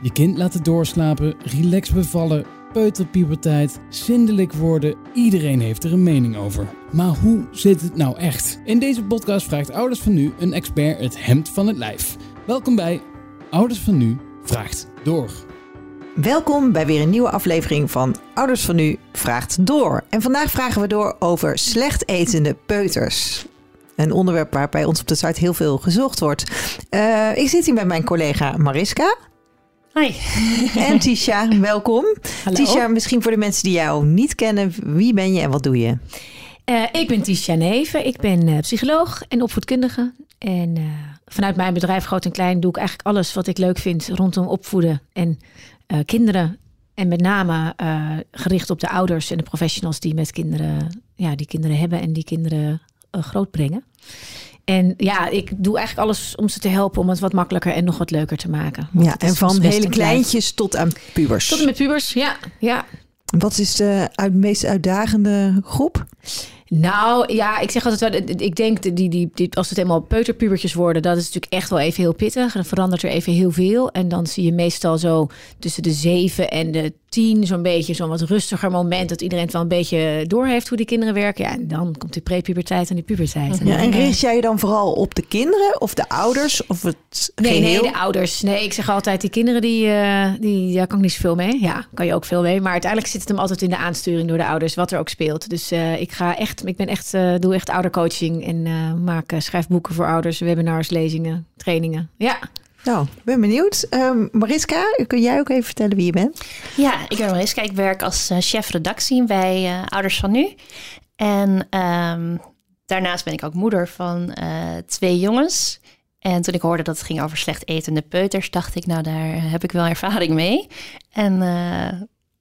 Je kind laten doorslapen, relax bevallen, peuterpuberteit, zindelijk worden. Iedereen heeft er een mening over. Maar hoe zit het nou echt? In deze podcast vraagt Ouders van Nu een expert het hemd van het lijf. Welkom bij Ouders van Nu vraagt door. Welkom bij weer een nieuwe aflevering van Ouders van Nu vraagt door. En vandaag vragen we door over slecht etende peuters. Een onderwerp waar bij ons op de site heel veel gezocht wordt. Uh, ik zit hier met mijn collega Mariska. Hoi. En Tisha, welkom. Hallo. Tisha, misschien voor de mensen die jou niet kennen, wie ben je en wat doe je? Uh, ik ben Tisha Neven. Ik ben uh, psycholoog en opvoedkundige. En uh, vanuit mijn bedrijf Groot en Klein doe ik eigenlijk alles wat ik leuk vind rondom opvoeden en kinderen. En met name gericht op de ouders en de professionals die met kinderen, ja, die kinderen hebben en die kinderen grootbrengen. En ja, ik doe eigenlijk alles om ze te helpen om het wat makkelijker en nog wat leuker te maken. Want ja, en van hele kleintjes tot aan pubers. Tot en met pubers, ja. ja. Wat is de uit, meest uitdagende groep? Nou ja, ik zeg altijd wel, ik denk die, die, die, als het helemaal peuterpubertjes worden, dat is natuurlijk echt wel even heel pittig. Dan verandert er even heel veel. En dan zie je meestal zo tussen de zeven en de tien zo'n beetje zo'n wat rustiger moment dat iedereen het wel een beetje doorheeft hoe die kinderen werken. Ja, en dan komt die prepuberteit en die puberteit. Ja, en richt jij je dan vooral op de kinderen of de ouders of het Nee, geheel? nee, de ouders. Nee, ik zeg altijd die kinderen die, uh, die daar kan ik niet zoveel mee. Ja, kan je ook veel mee. Maar uiteindelijk zit het hem altijd in de aansturing door de ouders wat er ook speelt. Dus uh, ik ga echt, ik ben echt, uh, doe echt oudercoaching en maak, schrijf boeken voor ouders, webinars, lezingen, trainingen. Ja. Nou, ben benieuwd. Um, Mariska, kun jij ook even vertellen wie je bent? Ja, ik ben Mariska. Ik werk als uh, chef redactie bij uh, Ouders van Nu. En um, daarnaast ben ik ook moeder van uh, twee jongens. En toen ik hoorde dat het ging over slecht etende peuters, dacht ik, nou, daar heb ik wel ervaring mee. En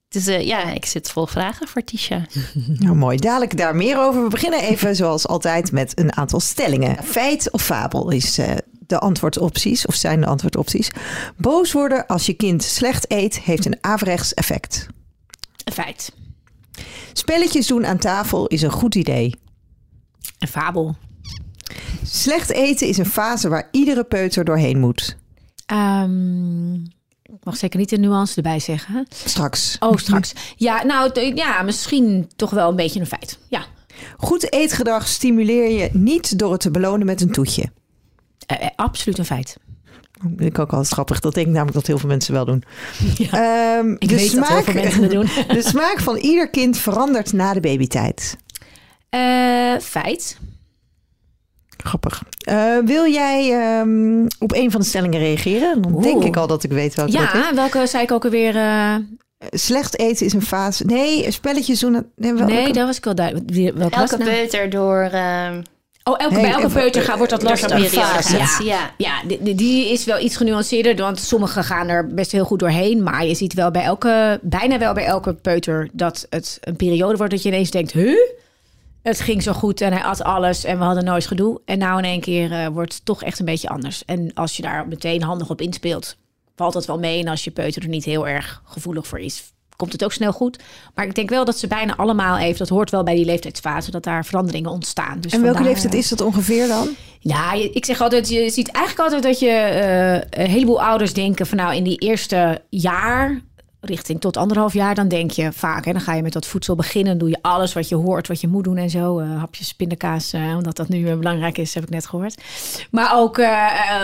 dus ja, ik zit vol vragen voor Tisha. Nou, mooi. Dadelijk daar meer over. We beginnen even, zoals altijd, met een aantal stellingen. Feit of fabel is de antwoordopties, of zijn de antwoordopties. Boos worden als je kind slecht eet, heeft een averechts effect. Een feit. Spelletjes doen aan tafel is een goed idee. Een fabel. Slecht eten is een fase waar iedere peuter doorheen moet. Um, ik mag zeker niet de nuance erbij zeggen. Straks. Oh, straks. Ja, nou ja, misschien toch wel een beetje een feit. Ja. Goed eetgedrag stimuleer je niet door het te belonen met een toetje. Uh, absoluut een feit. Dat vind ik ook altijd grappig. Dat denk ik namelijk dat heel veel mensen wel doen. Ja, um, ik de weet smaak, dat heel veel mensen dat doen. de smaak van ieder kind verandert na de babytijd. Uh, feit. Grappig. Uh, wil jij um, op een van de stellingen reageren? Dan Oeh. denk ik al dat ik weet welke Ja, welke zei ik ook alweer... Uh... Slecht eten is een fase. Nee, spelletjes doen... Nee, welke? nee dat was ik wel duidelijk. Welke elke peuter door... Oh, elke, hey, bij elke peuter gaat, wordt dat lastig. Ja, ja. ja die, die, is wel iets genuanceerder. Want sommigen gaan er best heel goed doorheen. Maar je ziet wel bij elke, bijna wel bij elke peuter... dat het een periode wordt dat je ineens denkt... Huh? Het ging zo goed en hij at alles en we hadden nooit gedoe. En nou in één keer uh, wordt het toch echt een beetje anders. En als je daar meteen handig op inspeelt... valt dat wel mee. En als je peuter er niet heel erg gevoelig voor is komt het ook snel goed. Maar ik denk wel dat ze bijna allemaal even, dat hoort wel bij die leeftijdsfase, dat daar veranderingen ontstaan. Dus en welke vandaar, leeftijd is dat ongeveer dan? Ja, ik zeg altijd, je ziet eigenlijk altijd dat je uh, een heleboel ouders denken van nou in die eerste jaar richting tot anderhalf jaar, dan denk je vaak, hè, dan ga je met dat voedsel beginnen, doe je alles wat je hoort, wat je moet doen en zo, uh, hapjes pindakaas, uh, omdat dat nu belangrijk is, heb ik net gehoord. Maar ook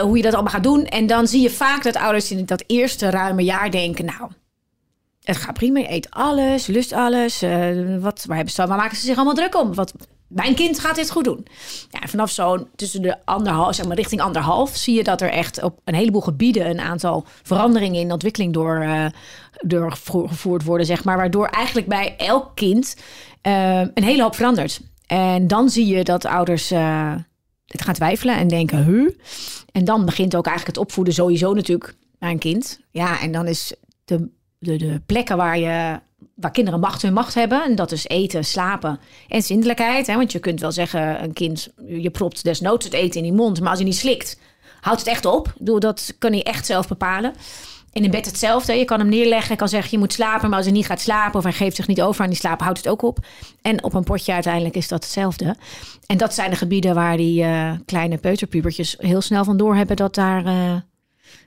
hoe je dat allemaal gaat doen. En dan zie je vaak dat ouders in dat eerste ruime jaar denken, nou, het gaat prima, je eet alles, lust alles. Uh, wat, waar, hebben ze, waar maken ze zich allemaal druk om? Wat, mijn kind gaat dit goed doen. Ja, vanaf zo'n tussen de anderhalf, zeg maar richting anderhalf, zie je dat er echt op een heleboel gebieden een aantal veranderingen in ontwikkeling door, uh, doorgevoerd worden, zeg maar. Waardoor eigenlijk bij elk kind uh, een hele hoop verandert. En dan zie je dat ouders het gaan twijfelen en denken, huh? En dan begint ook eigenlijk het opvoeden sowieso natuurlijk bij een kind. Ja, en dan is de de, plekken waar, je, waar kinderen macht hun macht hebben. En dat is eten, slapen en zindelijkheid. Hè? Want je kunt wel zeggen, een kind, je propt desnoods het eten in die mond. Maar als hij niet slikt, houdt het echt op. Dat kan hij echt zelf bepalen. En in bed hetzelfde. Je kan hem neerleggen. Je kan zeggen, je moet slapen. Maar als hij niet gaat slapen of hij geeft zich niet over aan die slaap, houdt het ook op. En op een potje uiteindelijk is dat hetzelfde. En dat zijn de gebieden waar die uh, kleine peuterpubertjes heel snel van door hebben dat daar uh,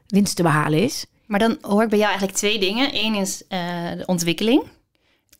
winst te behalen is. Maar dan hoor ik bij jou eigenlijk twee dingen. Eén is uh, de ontwikkeling.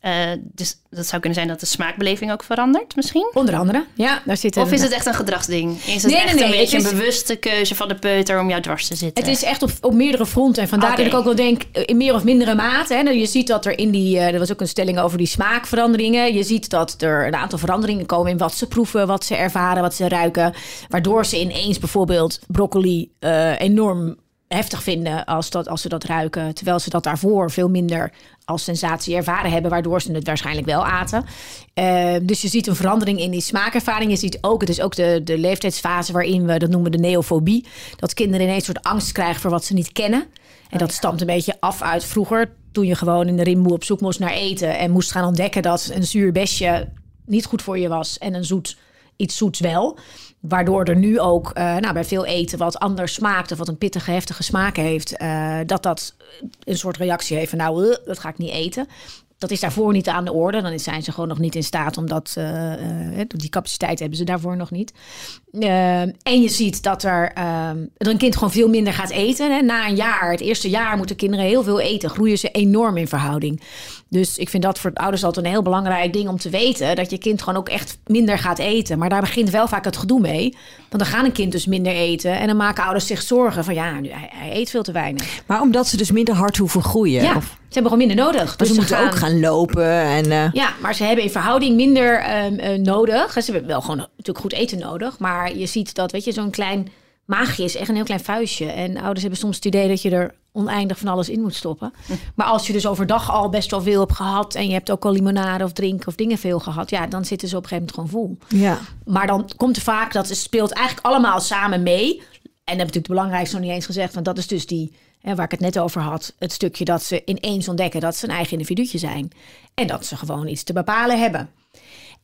Uh, dus dat zou kunnen zijn dat de smaakbeleving ook verandert misschien? Onder andere, ja. Daar zit of is het echt een gedragsding? Is het nee, echt nee, nee, een beetje een bewuste keuze van de peuter om jou dwars te zitten? Het is echt op, op meerdere fronten. En vandaar dat ik ook wel denk, in meer of mindere mate. Hè, je ziet dat er in die, uh, er was ook een stelling over die smaakveranderingen. Je ziet dat er een aantal veranderingen komen in wat ze proeven, wat ze ervaren, wat ze ruiken. Waardoor ze ineens bijvoorbeeld broccoli uh, enorm heftig vinden als, dat, als ze dat ruiken. Terwijl ze dat daarvoor veel minder als sensatie ervaren hebben, waardoor ze het waarschijnlijk wel aten. Uh, dus je ziet een verandering in die smaakervaring. Je ziet ook, het is ook de, de leeftijdsfase waarin we, dat noemen de neofobie, dat kinderen ineens een soort angst krijgen voor wat ze niet kennen. En dat oh stamt een beetje af uit vroeger, toen je gewoon in de rimboe op zoek moest naar eten en moest gaan ontdekken dat een zuur besje niet goed voor je was en een zoet iets zoets wel. Waardoor er nu ook uh, nou, bij veel eten wat anders smaakt of wat een pittige, heftige smaak heeft, uh, dat dat een soort reactie heeft van nou, uh, dat ga ik niet eten. Dat is daarvoor niet aan de orde. Dan zijn ze gewoon nog niet in staat om dat. die capaciteit hebben ze daarvoor nog niet. en je ziet dat er, dat een kind gewoon veel minder gaat eten. Hè. Na een jaar, het eerste jaar, moeten kinderen heel veel eten. Groeien ze enorm in verhouding. Dus ik vind dat voor ouders altijd een heel belangrijk ding om te weten. Dat je kind gewoon ook echt minder gaat eten. Maar daar begint wel vaak het gedoe mee. Want dan gaan een kind dus minder eten. En dan maken ouders zich zorgen van ja, nu, hij, hij eet veel te weinig. Maar omdat ze dus minder hard hoeven groeien? Ja, of? ze hebben gewoon minder nodig. Dus, ze, moeten ook gaan lopen. En, uh... Ja, maar ze hebben in verhouding minder uh, nodig. Ze hebben wel gewoon natuurlijk goed eten nodig. Maar je ziet dat, weet je, zo'n klein maagje is echt een heel klein vuistje. En ouders hebben soms het idee dat je er oneindig van alles in moet stoppen. Hm. Maar als je dus overdag al best wel veel hebt gehad... en je hebt ook al limonade of drinken of dingen veel gehad... ja, dan zitten ze op een gegeven moment gewoon vol. Ja. Maar dan komt er vaak, dat speelt eigenlijk allemaal samen mee. En dat heb ik natuurlijk het belangrijkste nog niet eens gezegd... want dat is dus die, hè, waar ik het net over had... het stukje dat ze ineens ontdekken dat ze een eigen individuutje zijn. En dat ze gewoon iets te bepalen hebben.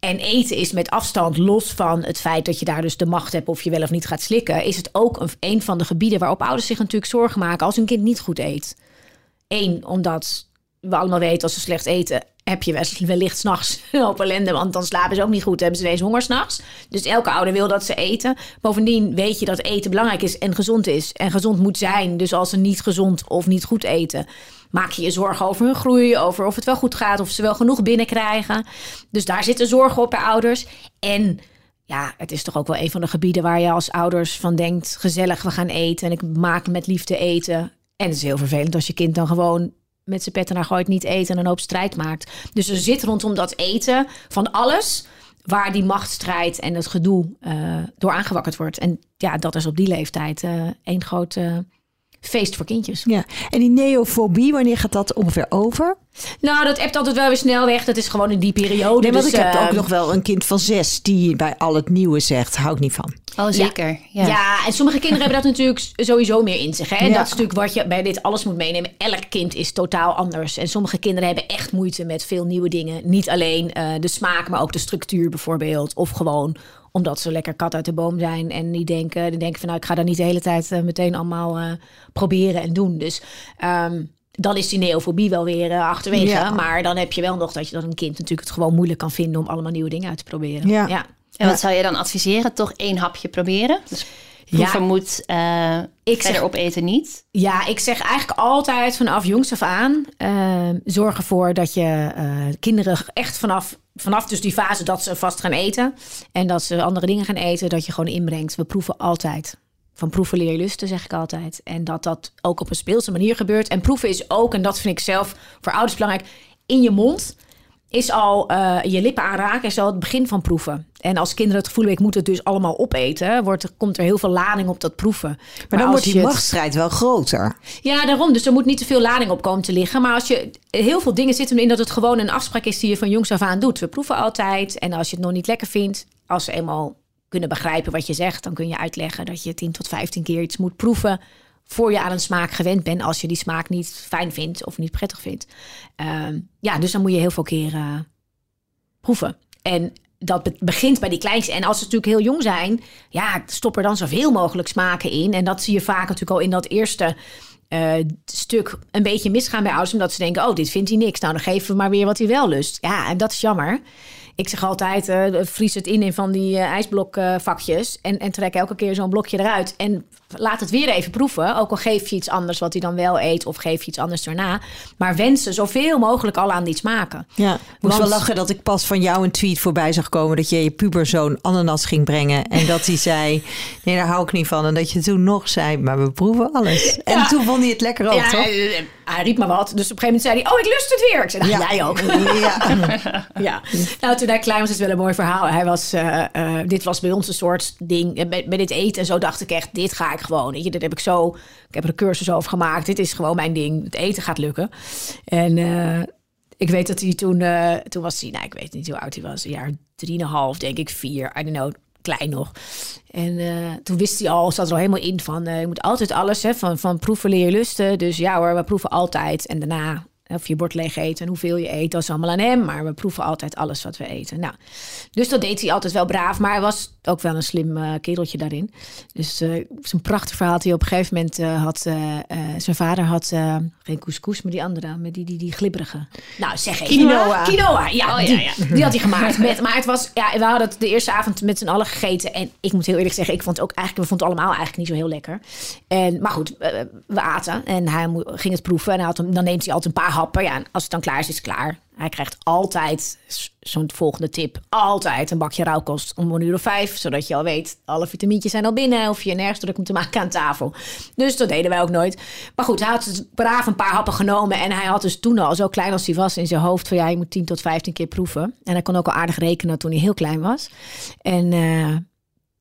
En eten is met afstand, los van het feit dat je daar dus de macht hebt of je wel of niet gaat slikken, is het ook een, van de gebieden waarop ouders zich natuurlijk zorgen maken als hun kind niet goed eet. Eén, omdat we allemaal weten als ze slecht eten, heb je wellicht s'nachts op ellende, want dan slapen ze ook niet goed, hebben ze wees honger s'nachts. Dus elke ouder wil dat ze eten. Bovendien weet je dat eten belangrijk is en gezond is en gezond moet zijn. Dus als ze niet gezond of niet goed eten, maak je je zorgen over hun groei, over of het wel goed gaat, of ze wel genoeg binnenkrijgen. Dus daar zitten zorgen op bij ouders. En ja, het is toch ook wel een van de gebieden waar je als ouders van denkt: gezellig, we gaan eten en ik maak met liefde eten. En het is heel vervelend als je kind dan gewoon met zijn petten naar gooit, niet eten en een hoop strijd maakt. Dus er zit rondom dat eten van alles waar die machtsstrijd en het gedoe uh, door aangewakkerd wordt. En ja, dat is op die leeftijd uh, één grote feest voor kindjes. Ja, en die neofobie, wanneer gaat dat ongeveer over? Nou, dat hebt altijd wel weer snel weg. Dat is gewoon in die periode. Nee, want dus, ik heb uh, ook nog wel een kind van zes die bij al het nieuwe zegt, hou ik niet van. Oh, zeker. Ja. ja. en sommige kinderen hebben dat natuurlijk sowieso meer in zich. Hè? En ja. dat is natuurlijk wat je bij dit alles moet meenemen. Elk kind is totaal anders. En sommige kinderen hebben echt moeite met veel nieuwe dingen. Niet alleen uh, de smaak, maar ook de structuur bijvoorbeeld. Of gewoon omdat ze lekker kat uit de boom zijn. En die denken, die denken van nou, ik ga dat niet de hele tijd uh, meteen allemaal uh, proberen en doen. Dus um, dan is die neofobie wel weer uh, achterwege. Ja. Maar dan heb je wel nog dat je dat een kind natuurlijk het gewoon moeilijk kan vinden om allemaal nieuwe dingen uit te proberen. Ja. ja. En wat zou je dan adviseren? Toch één hapje proberen? Dus proeven ja. moet, uh, ik verder zeg, opeten niet? Ja, ik zeg eigenlijk altijd vanaf jongs af aan... Uh, zorg ervoor dat je uh, kinderen echt vanaf, vanaf dus die fase dat ze vast gaan eten... en dat ze andere dingen gaan eten, dat je gewoon inbrengt. We proeven altijd. Van proeven leer je lusten, zeg ik altijd. En dat dat ook op een speelse manier gebeurt. En proeven is ook, en dat vind ik zelf voor ouders belangrijk... in je mond is al uh, je lippen aanraken, is al het begin van proeven. En als kinderen het gevoel hebben, ik moet het dus allemaal opeten, wordt, komt er heel veel lading op dat proeven. Maar, maar dan wordt die machtsstrijd wel groter. Ja, daarom. Dus er moet niet te veel lading op komen te liggen. Maar als je heel veel dingen zitten in dat het gewoon een afspraak is die je van jongs af aan doet. We proeven altijd. En als je het nog niet lekker vindt, als ze eenmaal kunnen begrijpen wat je zegt, dan kun je uitleggen dat je 10 tot 15 keer iets moet proeven voor je aan een smaak gewend bent als je die smaak niet fijn vindt of niet prettig vindt. Uh, ja, dus dan moet je heel veel keren proeven. En dat begint bij die kleinste. En als ze natuurlijk heel jong zijn, ja, stop er dan zoveel mogelijk smaken in. En dat zie je vaak natuurlijk al in dat eerste uh, stuk een beetje misgaan bij ouders. Omdat ze denken, oh, dit vindt hij niks. Nou, dan geven we maar weer wat hij wel lust. Ja, en dat is jammer. Ik zeg altijd, eh, vries het in in van die eh, ijsblokvakjes. en, en trek elke keer zo'n blokje eruit. En laat het weer even proeven. Ook al geef je iets anders wat hij dan wel eet. Of geef je iets anders daarna. Maar wensen zoveel mogelijk al aan die smaken. Ja, ik moest Want- wel lachen dat ik pas van jou een tweet voorbij zag komen... dat je je puberzoon ananas ging brengen. En dat hij zei, nee, daar hou ik niet van. En dat je toen nog zei, maar we proeven alles. En Ja. toen vond hij het lekker ook, ja, toch? Hij, eh, riep maar wat. Dus op een gegeven moment zei hij, oh, ik lust het weer. Ik zei, nou, jij ook. Ja. Ja, nou toen hij klein was, is het wel een mooi verhaal. Hij was, eh, eh, dit was bij ons een soort ding. Eh, Bij, bij dit eten en zo dacht ik echt, dit ga ik gewoon. Je, dit heb ik zo, ik heb er een cursus over gemaakt. Dit is gewoon mijn ding. Het eten gaat lukken. En eh, ik weet dat hij toen, eh, toen was hij, nou ik weet niet hoe oud hij was. Een jaar drieënhalf, denk ik, vier. I don't know, klein nog. En eh, toen wist hij al, zat er al helemaal in van, eh, je moet altijd alles, hè, van, van proeven leer je lusten. Dus ja hoor, we proeven altijd. En daarna of je bord leeg eet en hoeveel je eet, dat is allemaal aan hem. Maar we proeven altijd alles wat we eten. Nou, dus dat deed hij altijd wel braaf. Maar hij was ook wel een slim eh, kereltje daarin. Dus eh zijn prachtig verhaal dat hij op een gegeven moment eh, had... zijn vader had geen couscous, maar die andere. Met die, die, die glibberige. Nou, zeg even. Quinoa. Quinoa, ja. Oh, ja, die, ja. die had hij gemaakt. Met, maar het was... Ja, we hadden het de eerste avond met z'n allen gegeten. En ik moet heel eerlijk zeggen, ik vond het ook eigenlijk... We vonden het allemaal eigenlijk niet zo heel lekker. En, maar goed, we aten. En hij ging het proeven. En hij had hem, dan neemt hij altijd een paar Ja, als het dan klaar is, is het klaar. Hij krijgt altijd zo'n volgende tip. Altijd een bakje rauwkost om een uur of vijf. Zodat je al weet, alle vitamintjes zijn al binnen. Of je nergens druk moet te maken aan tafel. Dus dat deden wij ook nooit. Maar goed, hij had dus braaf een paar happen genomen. En hij had dus toen al, zo klein als hij was in zijn hoofd... van ja, je moet 10 tot 15 keer proeven. En hij kon ook al aardig rekenen toen hij heel klein was. En... eh,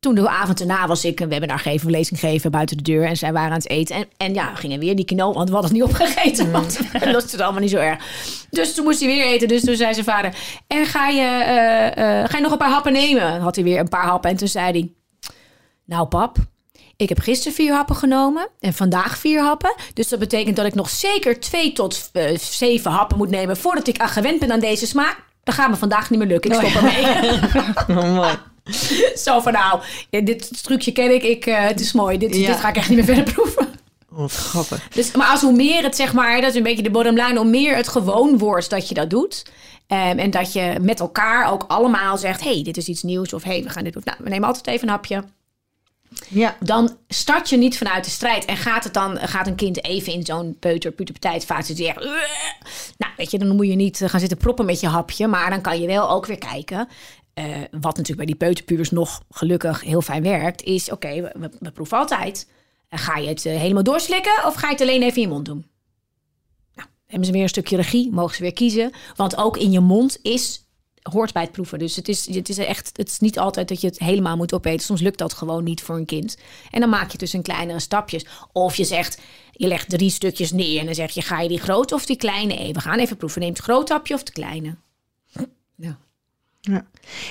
toen de avond erna was ik een webinar geven, een lezing geven buiten de deur. En zij waren aan het eten. En, en ja, we gingen weer die quinoa, want we hadden het niet opgegeten. Want dat is het allemaal niet zo erg. Dus toen moest hij weer eten. Dus toen zei zijn vader, en ga je, eh, eh, ga je nog een paar happen nemen? Dan had hij weer een paar happen. En toen zei hij, nou pap, ik heb gisteren vier happen genomen en vandaag vier happen. Dus dat betekent dat ik nog zeker twee tot eh, zeven happen moet nemen... voordat ik gewend ben aan deze smaak. Dat gaat me vandaag niet meer lukken. Ik stop ermee. Oh, mooi. Zo van nou, ja, dit trucje ken ik. ik eh, het is mooi. Dit, Ja. dit ga ik echt niet meer verder proeven. Wat grappig. Dus, maar als hoe meer het zeg maar, dat is een beetje de bottom line, hoe meer het gewoon wordt dat je dat doet. Ehm, en dat je met elkaar ook allemaal zegt: hey, dit is iets nieuws. Of hey, we gaan dit doen. Nou, we nemen altijd even een hapje. Ja. Dan start je niet vanuit de strijd. En gaat, het dan, gaat een kind even in zo'n peuter, puberteit fase die echt... Nou, weet je, dan moet je niet eh, gaan zitten proppen met je hapje. Maar dan kan je wel ook weer kijken. Eh, wat natuurlijk bij die peuterpubers nog gelukkig heel fijn werkt. Is, oké, we, proeven altijd. En ga je het eh, helemaal doorslikken of ga je het alleen even in je mond doen? Nou, hebben ze weer een stukje regie, mogen ze weer kiezen. Want ook in je mond is hoort bij het proeven. Dus het is, het is echt, het is niet altijd dat je het helemaal moet opeten. Soms lukt dat gewoon niet voor een kind. En dan maak je dus in kleinere stapjes. Of je zegt, je legt drie stukjes neer en dan zeg je, ga je die grote of die kleine? Nee, we gaan even proeven. Neemt het groot hapje of de kleine? Ja. Ja.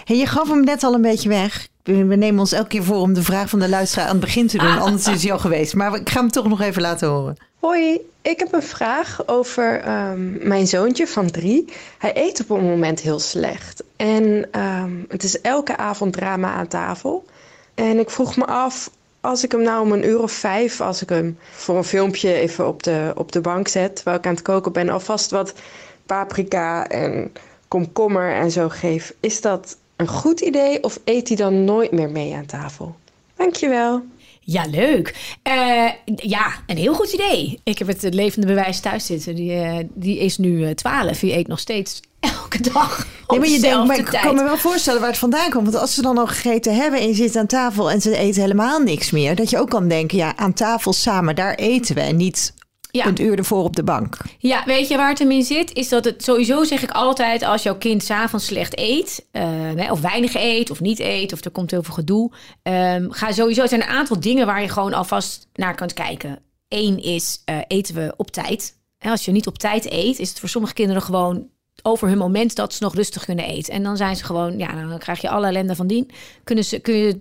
Hey, je gaf hem net al een beetje weg. We we nemen ons elke keer voor om de vraag van de luisteraar aan het begin te doen. Anders is hij al geweest. Maar ik ga hem toch nog even laten horen. Hoi, ik heb een vraag over ehm, mijn zoontje van drie. Hij eet op een moment heel slecht. En ehm, het is elke avond drama aan tafel. En ik vroeg me af, als ik hem nou om een uur of vijf, als ik hem voor een filmpje even op de, op de bank zet, terwijl ik aan het koken ben, alvast wat paprika en komkommer en zo geef. Is dat een goed idee of eet hij dan nooit meer mee aan tafel? Dankjewel. Ja, leuk. Eh, ja, een heel goed idee. Ik heb het levende bewijs thuis zitten. Die, eh, die is nu eh, 12. Die eet nog steeds elke dag. Nee, maar je denkt, maar ik tijd. kan me wel voorstellen waar het vandaan komt. Want als ze dan al gegeten hebben en je zit aan tafel en ze eten helemaal niks meer. Dat je ook kan denken, ja, aan tafel samen, daar eten we. En niet Ja. een uur ervoor op de bank. Ja, weet je waar het hem in zit? Is dat het sowieso zeg ik altijd als jouw kind s'avonds slecht eet, eh, of weinig eet, of niet eet, of er komt heel veel gedoe. ehm, ga sowieso. Er zijn een aantal dingen waar je gewoon alvast naar kunt kijken. Eén is eh, eten we op tijd. En als je niet op tijd eet, is het voor sommige kinderen gewoon over hun moment dat ze nog rustig kunnen eten. En dan zijn ze gewoon, ja, dan krijg je alle ellende van dien. Kunnen ze, kun je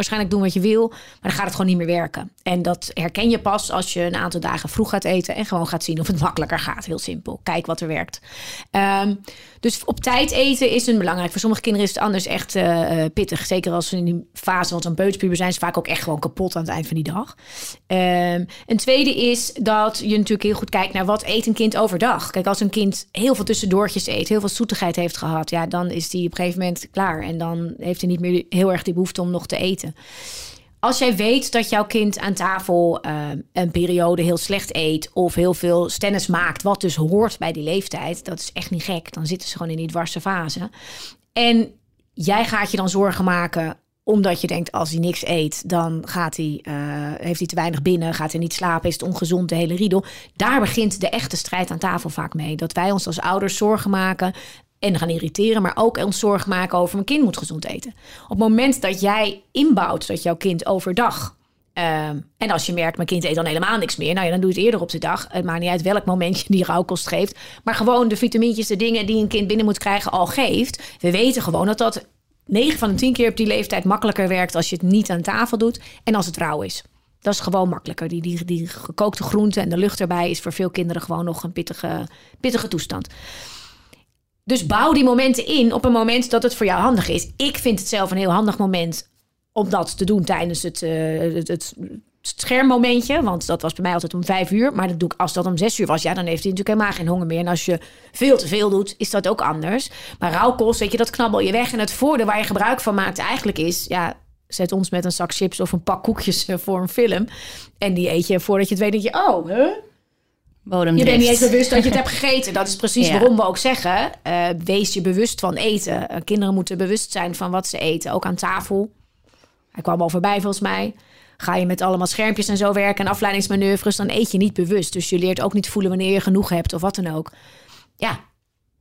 waarschijnlijk doen wat je wil, maar dan gaat het gewoon niet meer werken. En dat herken je pas als je een aantal dagen vroeg gaat eten en gewoon gaat zien of het makkelijker gaat. Heel simpel. Kijk wat er werkt. Ehm, dus op tijd eten is een belangrijk. Voor sommige kinderen is het anders echt uh, pittig. Zeker als ze in die fase, want een peuterspuber zijn ze vaak ook echt gewoon kapot aan het eind van die dag. Um, een tweede is dat je natuurlijk heel goed kijkt naar wat eet een kind overdag. Kijk, als een kind heel veel tussendoortjes eet, heel veel zoetigheid heeft gehad, ja, dan is die op een gegeven moment klaar. En dan heeft hij niet meer heel erg die behoefte om nog te eten. Als jij weet dat jouw kind aan tafel uh, een periode heel slecht eet of heel veel stennis maakt, wat dus hoort bij die leeftijd, dat is echt niet gek. Dan zitten ze gewoon in die dwarse fase. En jij gaat je dan zorgen maken omdat je denkt, als hij niks eet, dan gaat hij, uh, heeft hij te weinig binnen, gaat hij niet slapen, is het ongezond, de hele riedel. Daar begint de echte strijd aan tafel vaak mee. Dat wij ons als ouders zorgen maken en gaan irriteren, maar ook ons zorgen maken over mijn kind moet gezond eten. Op het moment dat jij inbouwt dat jouw kind overdag. Uh, en als je merkt, mijn kind eet dan helemaal niks meer. Nou ja, dan doe je het eerder op de dag. Het maakt niet uit welk moment je die rauwkost geeft. Maar gewoon de vitamintjes, de dingen die een kind binnen moet krijgen, al geeft. We weten gewoon dat dat 9 van de 10 keer op die leeftijd makkelijker werkt als je het niet aan tafel doet en als het rauw is. Dat is gewoon makkelijker. Die, die, die gekookte groenten en de lucht erbij is voor veel kinderen gewoon nog een pittige, pittige toestand. Dus bouw die momenten in op een moment dat het voor jou handig is. Ik vind het zelf een heel handig moment om dat te doen tijdens het, uh, het, schermmomentje. Want dat was bij mij altijd om vijf uur. Maar dat doe ik als dat om zes uur was. Ja, dan heeft hij natuurlijk helemaal geen honger meer. En als je veel te veel doet, is dat ook anders. Maar rauwkost, weet je, dat knabbel je weg. En het voordeel waar je gebruik van maakt eigenlijk is... Ja, zet ons met een zak chips of een pak koekjes eh, voor een film. En die eet je voordat je het weet dat je... Oh, huh? Je bent niet eens bewust dat je het hebt gegeten. Dat is precies waarom we ook zeggen: uh, wees je bewust van eten. Uh, kinderen moeten bewust zijn van wat ze eten, ook aan tafel. Hij kwam al voorbij volgens mij. Ga je met allemaal schermpjes en zo werken en afleidingsmanoeuvres, dan eet je niet bewust. Dus je leert ook niet voelen wanneer je genoeg hebt of wat dan ook. Ja,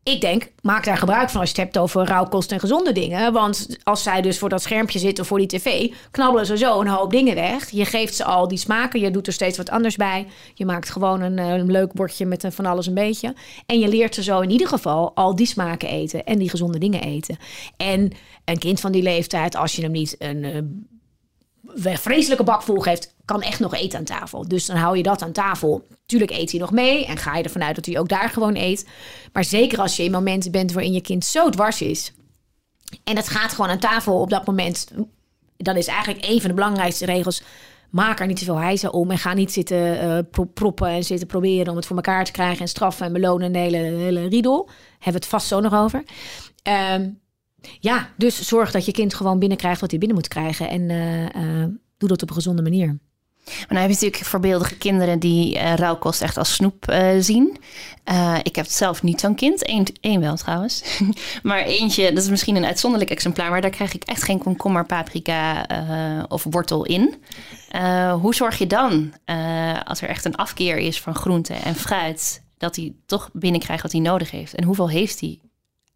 ik denk, maak daar gebruik van als je het hebt over rauwkost en gezonde dingen. Want als zij dus voor dat schermpje zitten of voor die tv, knabbelen ze zo een hoop dingen weg. Je geeft ze al die smaken, je doet er steeds wat anders bij. Je maakt gewoon een, een leuk bordje met van alles een beetje. En je leert ze zo in ieder geval al die smaken eten en die gezonde dingen eten. En een kind van die leeftijd, als je hem niet een uh, vreselijke bak vol geeft, kan echt nog eten aan tafel. Dus dan hou je dat aan tafel. Tuurlijk eet hij nog mee en ga je ervan uit dat hij ook daar gewoon eet. Maar zeker als je in momenten bent waarin je kind zo dwars is. En het gaat gewoon aan tafel op dat moment. Dan is eigenlijk een van de belangrijkste regels. Maak er niet te veel hijzen om en ga niet zitten uh, proppen en zitten proberen om het voor elkaar te krijgen en straffen en belonen en de hele, hele riedel. Hebben we het vast zo nog over. Um, ja, dus zorg dat je kind gewoon binnenkrijgt wat hij binnen moet krijgen en uh, uh, doe dat op een gezonde manier. Maar dan heb je natuurlijk voorbeeldige kinderen die uh, rauwkost echt als snoep zien. Ik heb zelf niet zo'n kind. Eén, wel trouwens. maar eentje, dat is misschien een uitzonderlijk exemplaar. Maar daar krijg ik echt geen komkommer, paprika of wortel in. hoe zorg je dan, als er echt een afkeer is van groente en fruit... dat hij toch binnenkrijgt wat hij nodig heeft? En hoeveel heeft hij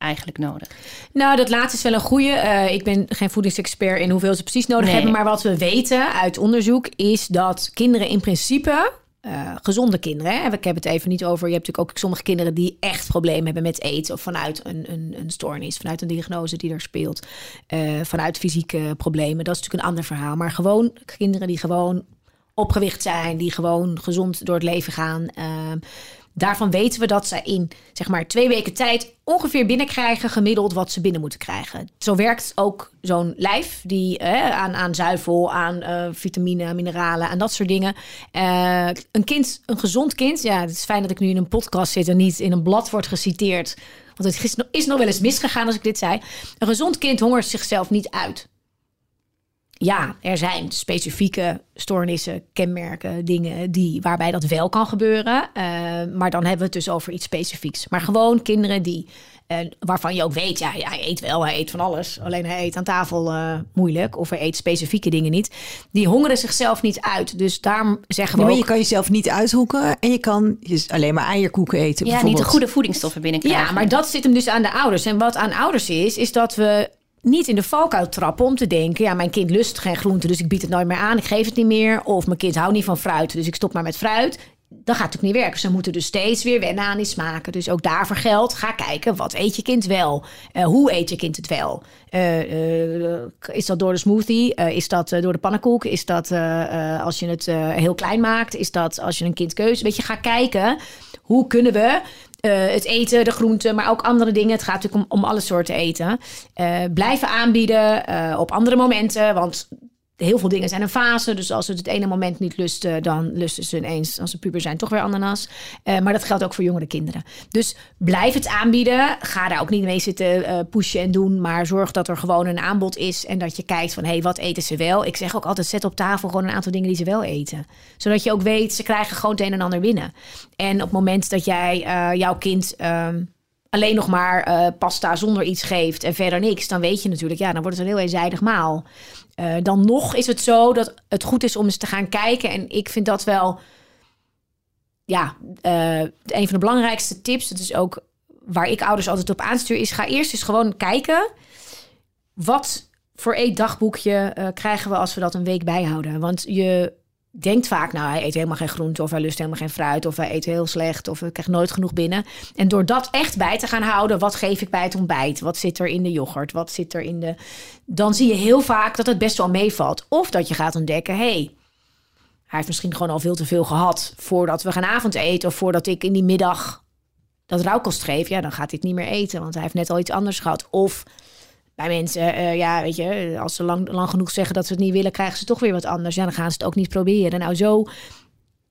eigenlijk nodig? Nou, dat laatste is wel een goede. Uh, ik ben geen voedingsexpert in hoeveel ze precies nodig nee. hebben. Maar wat we weten uit onderzoek is dat kinderen in principe. Uh, gezonde kinderen. Hè? Ik heb het even niet over. Je hebt natuurlijk ook sommige kinderen die echt problemen hebben met eten. Of vanuit een, een, een stoornis, vanuit een diagnose die er speelt. Uh, vanuit fysieke problemen. Dat is natuurlijk een ander verhaal. Maar gewoon kinderen die gewoon opgewicht zijn, die gewoon gezond door het leven gaan. Daarvan weten we dat ze in zeg maar twee weken tijd ongeveer binnenkrijgen gemiddeld wat ze binnen moeten krijgen. Zo werkt ook zo'n lijf die eh, aan, aan zuivel, aan uh, vitamine, mineralen en dat soort dingen. Uh, een kind, een gezond kind, ja, het is fijn dat ik nu in een podcast zit en niet in een blad wordt geciteerd. Want het is nog wel eens misgegaan als ik dit zei. Een gezond kind hongert zichzelf niet uit ja, er zijn specifieke stoornissen, kenmerken, dingen die, waarbij dat wel kan gebeuren. Uh, maar dan hebben we het dus over iets specifieks. Maar gewoon kinderen die, uh, waarvan je ook weet, ja, hij eet wel, hij eet van alles. Alleen hij eet aan tafel uh, moeilijk of hij eet specifieke dingen niet. Die hongeren zichzelf niet uit. Dus daarom zeggen we nee, maar je kan jezelf niet uithoeken en je kan alleen maar eierkoeken eten Ja, niet de goede voedingsstoffen binnenkrijgen. Ja, maar dat zit hem dus aan de ouders. En wat aan ouders is, is dat we niet in de valkuil trappen om te denken... ja, mijn kind lust geen groente, dus ik bied het nooit meer aan. Ik geef het niet meer. Of mijn kind houdt niet van fruit, dus ik stop maar met fruit. Dat gaat natuurlijk niet werken. Ze moeten dus steeds weer wennen aan die smaken. Dus ook daarvoor geldt, ga kijken, wat eet je kind wel? Uh, hoe eet je kind het wel? Uh, uh, is dat door de smoothie? is dat door de pannenkoek? Is dat als je het heel klein maakt? Is dat als je een kind keuze? Weet je, ga kijken, hoe kunnen we het eten, de groenten, maar ook andere dingen. Het gaat natuurlijk om, om alle soorten eten. blijven aanbieden op andere momenten. Want heel veel dingen zijn een fase. Dus als het het ene moment niet lusten, dan lusten ze ineens, als ze puber zijn, toch weer ananas. Uh, maar dat geldt ook voor jongere kinderen. Dus blijf het aanbieden. Ga daar ook niet mee zitten uh, pushen en doen. Maar zorg dat er gewoon een aanbod is. En dat je kijkt van, hé, hey, wat eten ze wel? Ik zeg ook altijd, zet op tafel gewoon een aantal dingen die ze wel eten. Zodat je ook weet, ze krijgen gewoon het een en ander binnen. En op het moment dat jij uh, jouw kind... Um, alleen nog maar uh, pasta zonder iets geeft en verder niks, dan weet je natuurlijk, ja, dan wordt het een heel eenzijdig maal. Uh, dan nog is het zo dat het goed is om eens te gaan kijken. En ik vind dat wel, ja, uh, een van de belangrijkste tips. Dat is ook waar ik ouders altijd op aanstuur, is ga eerst eens gewoon kijken. Wat voor eetdagboekje uh, krijgen we als we dat een week bijhouden? Want je denkt vaak, nou, hij eet helemaal geen groente of hij lust helemaal geen fruit of hij eet heel slecht of hij krijgt nooit genoeg binnen. En door dat echt bij te gaan houden, wat geef ik bij het ontbijt? Wat zit er in de yoghurt? Wat zit er in de... Dan zie je heel vaak dat het best wel meevalt. Of dat je gaat ontdekken, hey, hij heeft misschien gewoon al veel te veel gehad voordat we gaan avondeten of voordat ik in die middag dat rauwkost geef. Ja, dan gaat hij het niet meer eten, want hij heeft net al iets anders gehad. Of bij mensen, uh, ja, weet je, als ze lang, lang genoeg zeggen dat ze het niet willen, krijgen ze toch weer wat anders. Ja, dan gaan ze het ook niet proberen. Nou, zo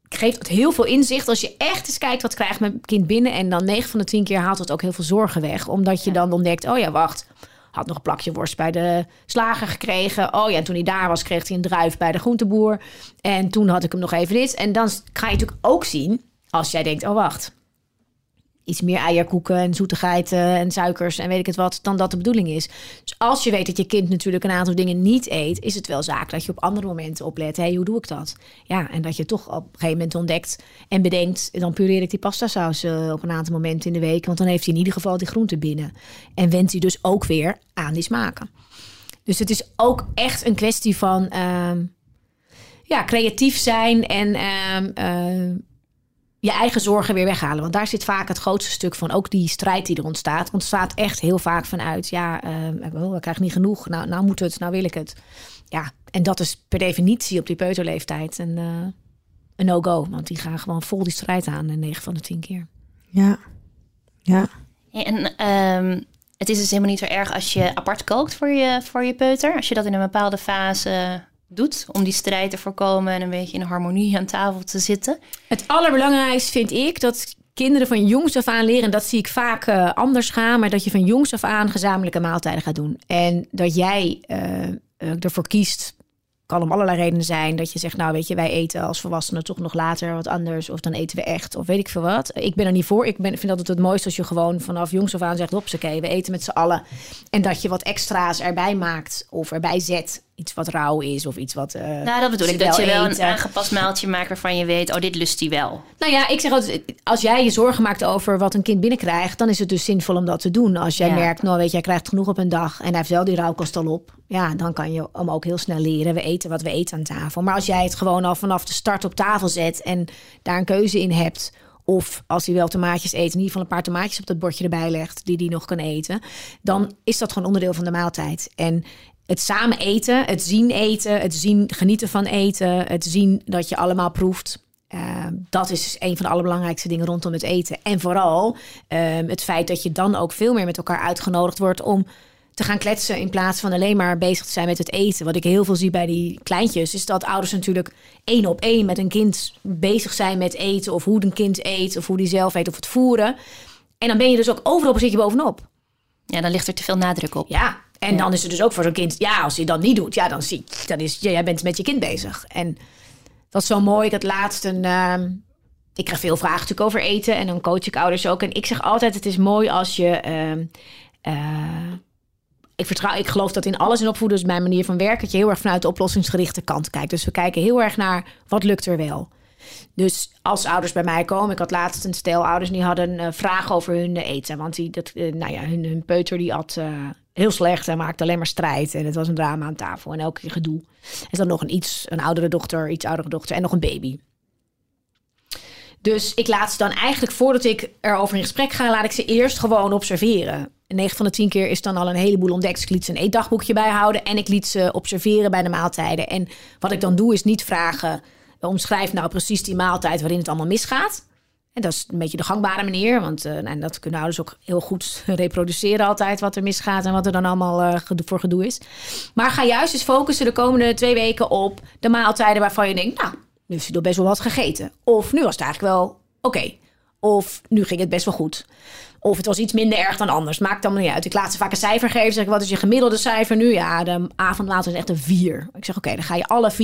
geeft het heel veel inzicht als je echt eens kijkt wat krijgt mijn kind binnen. En dan 9 van de 10 keer haalt het ook heel veel zorgen weg. Omdat je dan ontdekt, oh ja, wacht. Had nog een plakje worst bij de slager gekregen. Oh ja, en toen hij daar was, kreeg hij een druif bij de groenteboer. En toen had ik hem nog even dit. En dan ga je natuurlijk ook zien, als jij denkt, oh wacht iets meer eierkoeken en zoetigheid en suikers en weet ik het wat, dan dat de bedoeling is. Dus als je weet dat je kind natuurlijk een aantal dingen niet eet, is het wel zaak dat je op andere momenten oplet. Hé, hey, hoe doe ik dat? Ja, en dat je toch op een gegeven moment ontdekt en bedenkt, dan pureer ik die pasta saus uh, op een aantal momenten in de week, want dan heeft hij in ieder geval die groente binnen. En wendt hij dus ook weer aan die smaken. Dus het is ook echt een kwestie van uh, ja, creatief zijn en uh, je eigen zorgen weer weghalen. Want daar zit vaak het grootste stuk van. Ook die strijd die er ontstaat. Ontstaat echt heel vaak vanuit. Ja, uh, ik krijg niet genoeg. Nou, nou moet het, nou wil ik het. Ja, en dat is per definitie op die peuterleeftijd een, uh, een no-go. Want die gaan gewoon vol die strijd aan. En 9 van de 10 keer. Ja, ja. En um, het is dus helemaal niet zo erg als je apart kookt voor je, voor je peuter. Als je dat in een bepaalde fase doet om die strijd te voorkomen en een beetje in harmonie aan tafel te zitten. Het allerbelangrijkste vind ik dat kinderen van jongs af aan leren, en dat zie ik vaak uh, anders gaan, maar dat je van jongs af aan gezamenlijke maaltijden gaat doen. En dat jij uh, ervoor kiest kan om allerlei redenen zijn. Dat je zegt, nou weet je, wij eten als volwassenen toch nog later wat anders. Of dan eten we echt, of weet ik veel wat. Ik ben er niet voor. Ik ben, vind altijd het mooiste als je gewoon vanaf jongs af aan zegt... oké, we eten met z'n allen. En dat je wat extra's erbij maakt of erbij zet iets wat rauw is of iets wat. Uh, nou, dat bedoel ik. Dat je wel een aangepast maaltje maakt waarvan je weet, oh, dit lust hij wel. Nou ja, ik zeg altijd, als jij je zorgen maakt over wat een kind binnenkrijgt, dan is het dus zinvol om dat te doen. Als jij merkt, nou weet je, hij krijgt genoeg op een dag en hij heeft wel die rauwkost al op. Ja, dan kan je hem ook heel snel leren. We eten wat we eten aan tafel. Maar als jij het gewoon al vanaf de start op tafel zet en daar een keuze in hebt. Of als hij wel tomaatjes eet, in ieder geval een paar tomaatjes op dat bordje erbij legt, die hij nog kan eten. Dan is dat gewoon onderdeel van de maaltijd. En het samen eten, het zien eten, het zien genieten van eten, het zien dat je allemaal proeft. Uh, dat is een van de allerbelangrijkste dingen rondom het eten. En vooral uh, het feit dat je dan ook veel meer met elkaar uitgenodigd wordt om te gaan kletsen in plaats van alleen maar bezig te zijn met het eten. Wat ik heel veel zie bij die kleintjes, is dat ouders natuurlijk één op één met een kind bezig zijn met eten of hoe een kind eet of hoe die zelf eet of het voeren. En dan ben je dus ook overal zit je bovenop. Ja, dan ligt er te veel nadruk op. Ja, en dan is het dus ook voor zo'n kind, ja, als je dat niet doet, ja, dan zie dan is ja, jij bent met je kind bezig. En dat is zo mooi. Ik had laatst een. Uh, ik krijg veel vragen natuurlijk over eten en dan coach ik ouders ook. En ik zeg altijd: het is mooi als je. Uh, ik, vertrouw, ik geloof dat in alles in opvoeden is mijn manier van werken. Dat je heel erg vanuit de oplossingsgerichte kant kijkt. Dus we kijken heel erg naar wat lukt er wel. Dus als ouders bij mij komen, ik had laatst een stel ouders die hadden een uh, vraag over hun eten. Want die, dat, uh, nou ja, hun, hun peuter die had heel slecht en maakte alleen maar strijd. En het was een drama aan tafel en elke keer gedoe. En dan nog een iets, een oudere dochter, iets oudere dochter en nog een baby. Dus ik laat ze dan eigenlijk, voordat ik erover in gesprek ga, laat ik ze eerst gewoon observeren. 9 van de 10 keer is dan al een heleboel ontdekt. Dus ik liet ze een eetdagboekje bijhouden en ik liet ze observeren bij de maaltijden. En wat ik dan doe is niet vragen, omschrijf nou precies die maaltijd waarin het allemaal misgaat. En dat is een beetje de gangbare manier, want uh, en dat kunnen ouders ook heel goed reproduceren altijd wat er misgaat en wat er dan allemaal uh, voor gedoe is. Maar ga juist eens focussen de komende twee weken op de maaltijden waarvan je denkt, nou, nu is er best wel wat gegeten. Of nu was het eigenlijk wel oké. Of nu ging het best wel goed. Of het was iets minder erg dan anders. Maakt dan niet uit. Ik laat ze vaak een cijfer geven. Zeg ik, wat is je gemiddelde cijfer nu? Ja, de avond later is echt een 4. Ik zeg, oké, dan ga je alle 4,5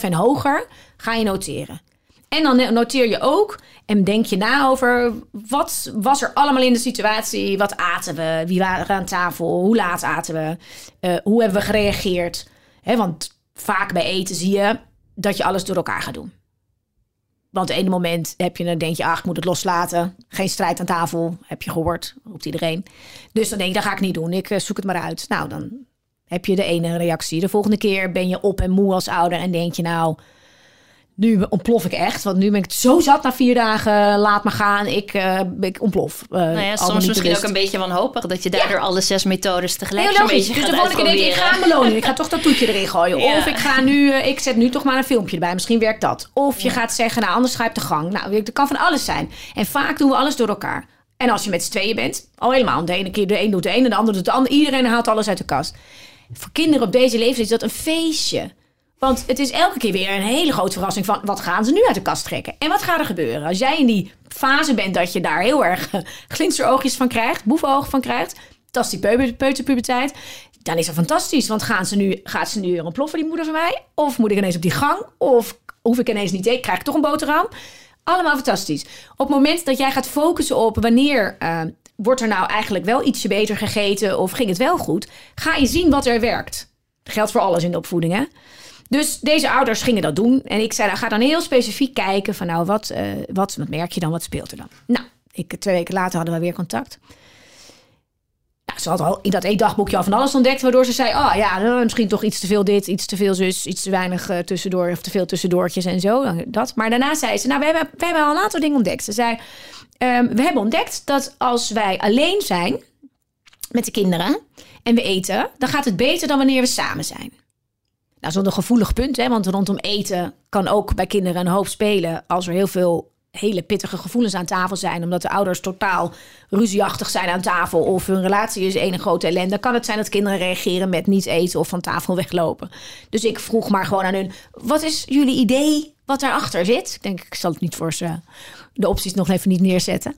en hoger ga je noteren. En dan noteer je ook en denk je na over wat was er allemaal in de situatie? Wat aten we? Wie waren aan tafel? Hoe laat aten we? Uh, hoe hebben we gereageerd? Want vaak bij eten zie je dat je alles door elkaar gaat doen. Want het ene moment heb je, dan denk je, ach, ik moet het loslaten. Geen strijd aan tafel, heb je gehoord, roept iedereen. Dus dan denk je, dat ga ik niet doen. Ik eh, zoek het maar uit. Nou, dan heb je de ene reactie. De volgende keer ben je op en moe als ouder en denk je, nou, nu ontplof ik echt. Want nu ben ik zo zat na vier dagen. Laat me gaan. Ik, uh, ik ontplof. Uh, nou ja, soms misschien ook een beetje wanhopig. Dat je daardoor alle zes methodes tegelijk Heel logisch. Dus volgende keer denk ik, ik ga een beloning. Ik ga toch dat toetje erin gooien. Ja. Of ik ga nu, uh, ik zet nu toch maar een filmpje erbij. Misschien werkt dat. Of je ja. gaat zeggen, nou anders ga ik de gang. Nou, dat kan van alles zijn. En vaak doen we alles door elkaar. En als je met z'n tweeën bent, al helemaal. De ene keer de een doet de een en de ander doet de ander. Iedereen haalt alles uit de kast. Voor kinderen op deze leeftijd is dat een feestje. Want het is elke keer weer een hele grote verrassing van wat gaan ze nu uit de kast trekken? En wat gaat er gebeuren? Als jij in die fase bent dat je daar heel erg glinsteroogjes van krijgt, boevenogen van krijgt, dat is dan is dat fantastisch. Want gaan ze nu, gaat ze nu weer ontploffen, die moeder van mij? Of moet ik ineens op die gang? Of hoef ik ineens niet te krijg ik toch een boterham? Allemaal fantastisch. Op het moment dat jij gaat focussen op wanneer uh, wordt er nou eigenlijk wel ietsje beter gegeten of ging het wel goed, ga je zien wat er werkt. Dat geldt voor alles in de opvoeding, hè? Dus deze ouders gingen dat doen. En ik zei, ga dan heel specifiek kijken van nou, wat, uh, wat, wat merk je dan? Wat speelt er dan? Nou, ik, twee weken later hadden we weer contact. Nou, ze had al in dat eetdagboekje al van alles ontdekt, waardoor ze zei: Oh ja, nou, misschien toch iets te veel dit, iets te veel zus, iets te weinig uh, tussendoor of te veel tussendoortjes en zo. Dat. Maar daarna zei ze: Nou, we hebben, we hebben al een aantal dingen ontdekt. Ze zei: um, We hebben ontdekt dat als wij alleen zijn met de kinderen en we eten, dan gaat het beter dan wanneer we samen zijn. Nou, zo'n gevoelig punt, hè, want rondom eten kan ook bij kinderen een hoop spelen als er heel veel hele pittige gevoelens aan tafel zijn, omdat de ouders totaal ruzieachtig zijn aan tafel of hun relatie is een grote ellende, kan het zijn dat kinderen reageren met niet eten of van tafel weglopen. Dus ik vroeg maar gewoon aan hun: wat is jullie idee wat daarachter zit? Ik denk, ik zal het niet voor ze de opties nog even niet neerzetten.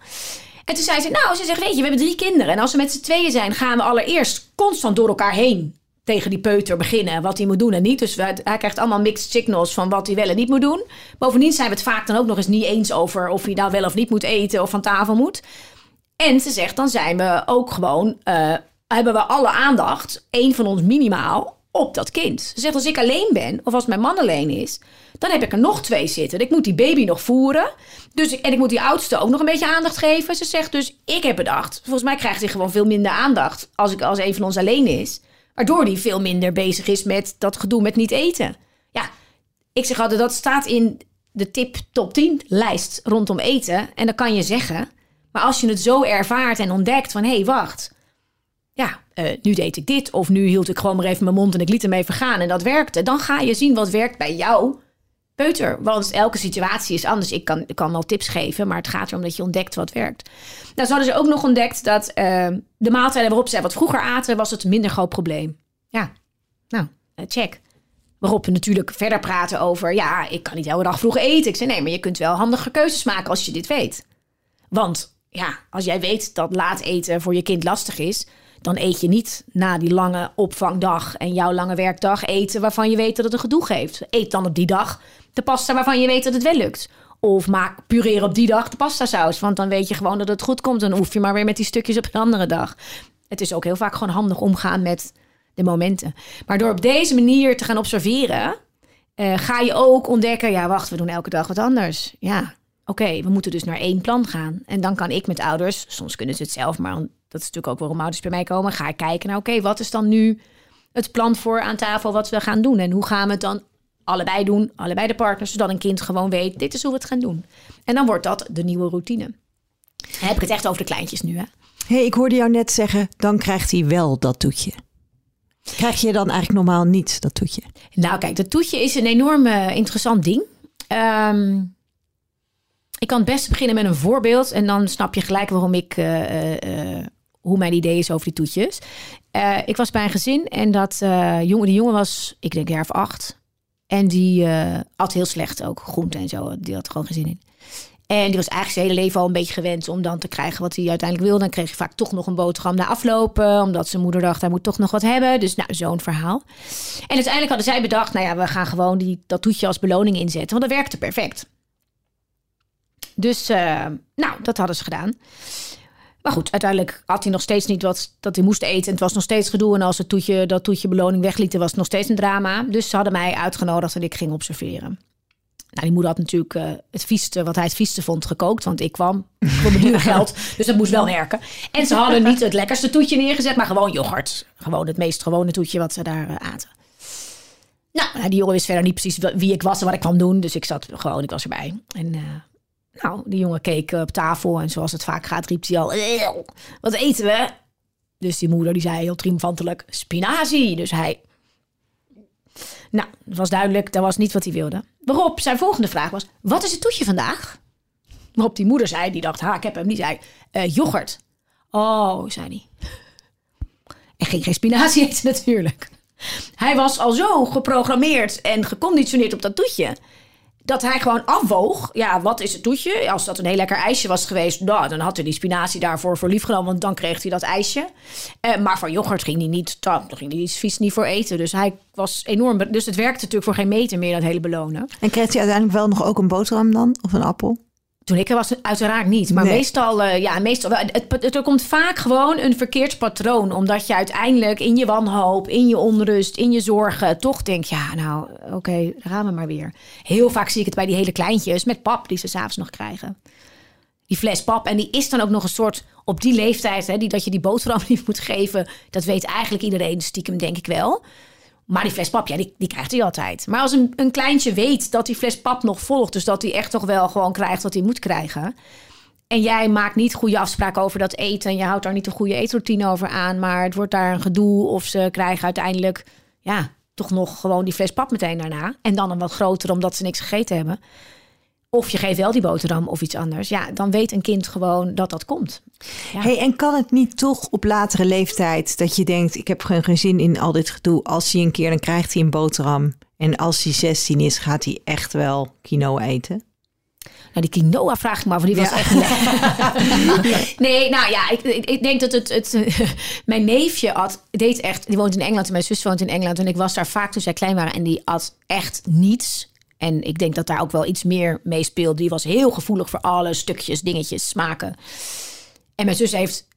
En toen zei ze: Nou, ze zegt, weet je, we hebben drie kinderen en als we met z'n tweeën zijn, gaan we allereerst constant door elkaar heen tegen die peuter beginnen wat hij moet doen en niet. Dus hij krijgt allemaal mixed signals van wat hij wel en niet moet doen. Bovendien zijn we het vaak dan ook nog eens niet eens over of hij nou wel of niet moet eten of van tafel moet. En ze zegt, dan zijn we ook gewoon, uh, hebben we alle aandacht, één van ons minimaal, op dat kind. Ze zegt, als ik alleen ben, of als mijn man alleen is, dan heb ik er nog twee zitten. Ik moet die baby nog voeren. Dus, en ik moet die oudste ook nog een beetje aandacht geven. Ze zegt dus, ik heb bedacht, volgens mij krijgt hij gewoon veel minder aandacht als, ik, als een van ons alleen is. Waardoor hij veel minder bezig is met dat gedoe met niet eten. Ja, ik zeg altijd, dat staat in de tip top 10 lijst rondom eten. En dan kan je zeggen. Maar als je het zo ervaart en ontdekt van... hé, hey, wacht. Ja, uh, nu deed ik dit. Of nu hield ik gewoon maar even mijn mond en ik liet hem even gaan. En dat werkte. Dan ga je zien wat werkt bij jou peuter. Want elke situatie is anders. Ik kan, kan wel tips geven, maar het gaat erom dat je ontdekt wat werkt. Nou, zo hadden ze ook nog ontdekt dat uh, de maaltijden waarop zij wat vroeger aten, was het een minder groot probleem. Ja, nou, eh, check. Waarop we natuurlijk verder praten over, ja, ik kan niet elke dag vroeg eten. Ik zei, nee, maar je kunt wel handige keuzes maken als je dit weet. Want ja, als jij weet dat laat eten voor je kind lastig is, dan eet je niet na die lange opvangdag en jouw lange werkdag eten waarvan je weet dat het een gedoe geeft. Eet dan op die dag de pasta waarvan je weet dat het wel lukt. Of maak pureer op die dag de pasta saus. Want dan weet je gewoon dat het goed komt. Dan hoef je maar weer met die stukjes op een andere dag. Het is ook heel vaak gewoon handig omgaan met de momenten. Maar door op deze manier te gaan observeren, uh, ga je ook ontdekken: ja, wacht, we doen elke dag wat anders. Ja, oké, we moeten dus naar één plan gaan. En dan kan ik met ouders, soms kunnen ze het zelf, maar dat is natuurlijk ook waarom ouders bij mij komen, ga ik kijken naar: oké, wat is dan nu het plan voor aan tafel wat we gaan doen? En hoe gaan we het dan allebei doen, allebei de partners, zodat een kind gewoon weet, dit is hoe we het gaan doen. En dan wordt dat de nieuwe routine. Dan heb ik het echt over de kleintjes nu, hè? hey, ik hoorde jou net zeggen, dan krijgt hij wel dat toetje. Krijg je dan eigenlijk normaal niet dat toetje? Nou, kijk, dat toetje is een enorm eh, interessant ding. Ehm, ik kan het best beginnen met een voorbeeld en dan snap je gelijk waarom ik, eh, eh, hoe mijn idee is over die toetjes. Ik was bij een gezin en dat jongen, die jongen was, ik denk, een jaar of acht. En die eh at heel slecht ook, groente en zo. Die had gewoon geen zin in. En die was eigenlijk zijn hele leven al een beetje gewend om dan te krijgen wat hij uiteindelijk wilde. Dan kreeg hij vaak toch nog een boterham na aflopen, omdat zijn moeder dacht hij moet toch nog wat hebben. Dus nou, zo'n verhaal. En uiteindelijk hadden zij bedacht, nou ja, we gaan gewoon die, dat toetje als beloning inzetten, want dat werkte perfect. Dus, eh, nou, dat hadden ze gedaan. Maar goed, uiteindelijk had hij nog steeds niet wat dat hij moest eten. En het was nog steeds gedoe. En als het toetje, dat toetje beloning weglieten, was het nog steeds een drama. Dus ze hadden mij uitgenodigd en ik ging observeren. Nou, die moeder had natuurlijk eh, het vieste, wat hij het vieste vond, gekookt. Want ik kwam voor mijn dure geld. Dus dat moest wel werken. En ze hadden niet het lekkerste toetje neergezet, maar gewoon yoghurt. Gewoon het meest gewone toetje wat ze daar eh, aten. Nou, nou, die jongen wist verder niet precies wie ik was en wat ik kwam doen. Dus ik zat gewoon, ik was erbij. En eh, nou, die jongen keek op tafel en zoals het vaak gaat, riep hij al: "Eeuw, Wat eten we? Dus die moeder die zei heel triomfantelijk: spinazie. Dus hij. Nou, het was duidelijk, dat was niet wat hij wilde. Waarop zijn volgende vraag was: Wat is het toetje vandaag? Waarop die moeder zei, die dacht: Ha, ik heb hem. Die zei: "Eh, Yoghurt. Oh, zei hij. En ging geen spinazie eten natuurlijk. Hij was al zo geprogrammeerd en geconditioneerd op dat toetje. Dat hij gewoon afwoog. Ja, wat is het toetje? Als dat een heel lekker ijsje was geweest, nou, dan had hij die spinazie daarvoor voor lief genomen. Want dan kreeg hij dat ijsje. Eh, maar van yoghurt ging hij niet. Daar ging hij iets vies niet voor eten. Dus hij was enorm. Dus het werkte natuurlijk voor geen meter meer, dat hele belonen. En krijgt hij uiteindelijk wel nog ook een boterham dan? Of een appel? Toen ik er was, uiteraard niet. Maar Nee. meestal, eh, ja, meestal wel. Het, het- er komt vaak gewoon een verkeerd patroon. Omdat je uiteindelijk in je wanhoop, in je onrust, in je zorgen... toch denkt, ja, nou, oké, daar gaan we maar weer. Heel vaak zie ik het bij die hele kleintjes met pap die ze s'avonds nog krijgen. Die fles pap. En die is dan ook nog een soort, op die leeftijd... Hè, die, dat je die boterham niet moet geven... dat weet eigenlijk iedereen stiekem, denk ik wel... Maar die fles pap, ja, die, krijgt hij altijd. Maar als een, een kleintje weet dat die fles pap nog volgt... dus dat hij echt toch wel gewoon krijgt wat hij moet krijgen... en jij maakt niet goede afspraken over dat eten... en je houdt daar niet een goede eetroutine over aan... maar het wordt daar een gedoe of ze krijgen uiteindelijk... ja, toch nog gewoon die fles pap meteen daarna... en dan een wat groter omdat ze niks gegeten hebben... of je geeft wel die boterham of iets anders... ja, dan weet een kind gewoon dat dat komt. Ja. Hey, en kan het niet toch op latere leeftijd dat je denkt: ik heb geen, geen zin in al dit gedoe. Als hij een keer, dan krijgt hij een boterham. En als hij 16 is, gaat hij echt wel quinoa eten. Nou, die quinoa vraag ik me af, want die was Ja. echt lekker. nee, nou ja, ik, ik, ik denk dat het... het mijn neefje had, deed echt... Die woont in Engeland en mijn zus woont in Engeland. En ik was daar vaak toen zij klein waren. En die at echt niets. En ik denk dat daar ook wel iets meer mee speelt. Die was heel gevoelig voor alle stukjes, dingetjes, smaken. En mijn zus heeft,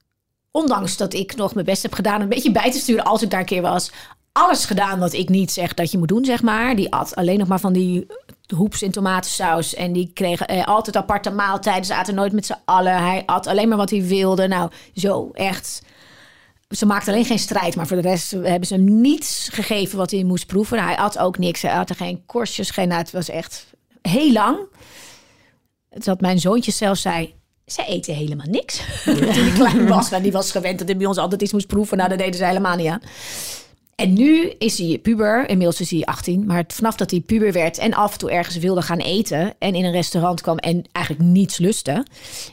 ondanks dat ik nog mijn best heb gedaan... een beetje bij te sturen als ik daar een keer was... alles gedaan wat ik niet zeg dat je moet doen, zeg maar. Die at alleen nog maar van die hoeps in tomatensaus. En die kregen eh, altijd aparte maaltijden. Ze aten nooit met z'n allen. Hij at alleen maar wat hij wilde. Nou, zo echt. Ze maakte alleen geen strijd, maar voor de rest hebben ze hem niets gegeven wat hij moest proeven. Hij at ook niks. Hij had er geen korstjes, geen. Nou, het was echt heel lang. Dat mijn zoontje zelf zei. Zij eten helemaal niks. Toen hij klein was. En die was gewend dat hij bij ons altijd iets moest proeven. Nou, dat deden ze helemaal niet aan. En nu is hij puber, inmiddels is hij 18. Maar vanaf dat hij puber werd en af en toe ergens wilde gaan eten... en in een restaurant kwam en eigenlijk niets lustte...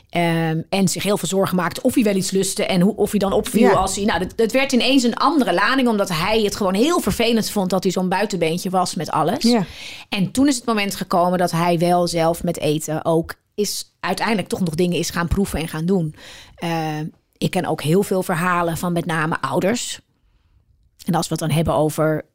ehm, en zich heel veel zorgen maakte of hij wel iets lustte... en hoe, of hij dan opviel Ja. als hij... Nou, dat, dat werd ineens een andere lading... omdat hij het gewoon heel vervelend vond... dat hij zo'n buitenbeentje was met alles. Ja. En toen is het moment gekomen dat hij wel zelf met eten ook... is uiteindelijk toch nog dingen is gaan proeven en gaan doen. Eh, ik ken ook heel veel verhalen van met name ouders... En als we het dan hebben over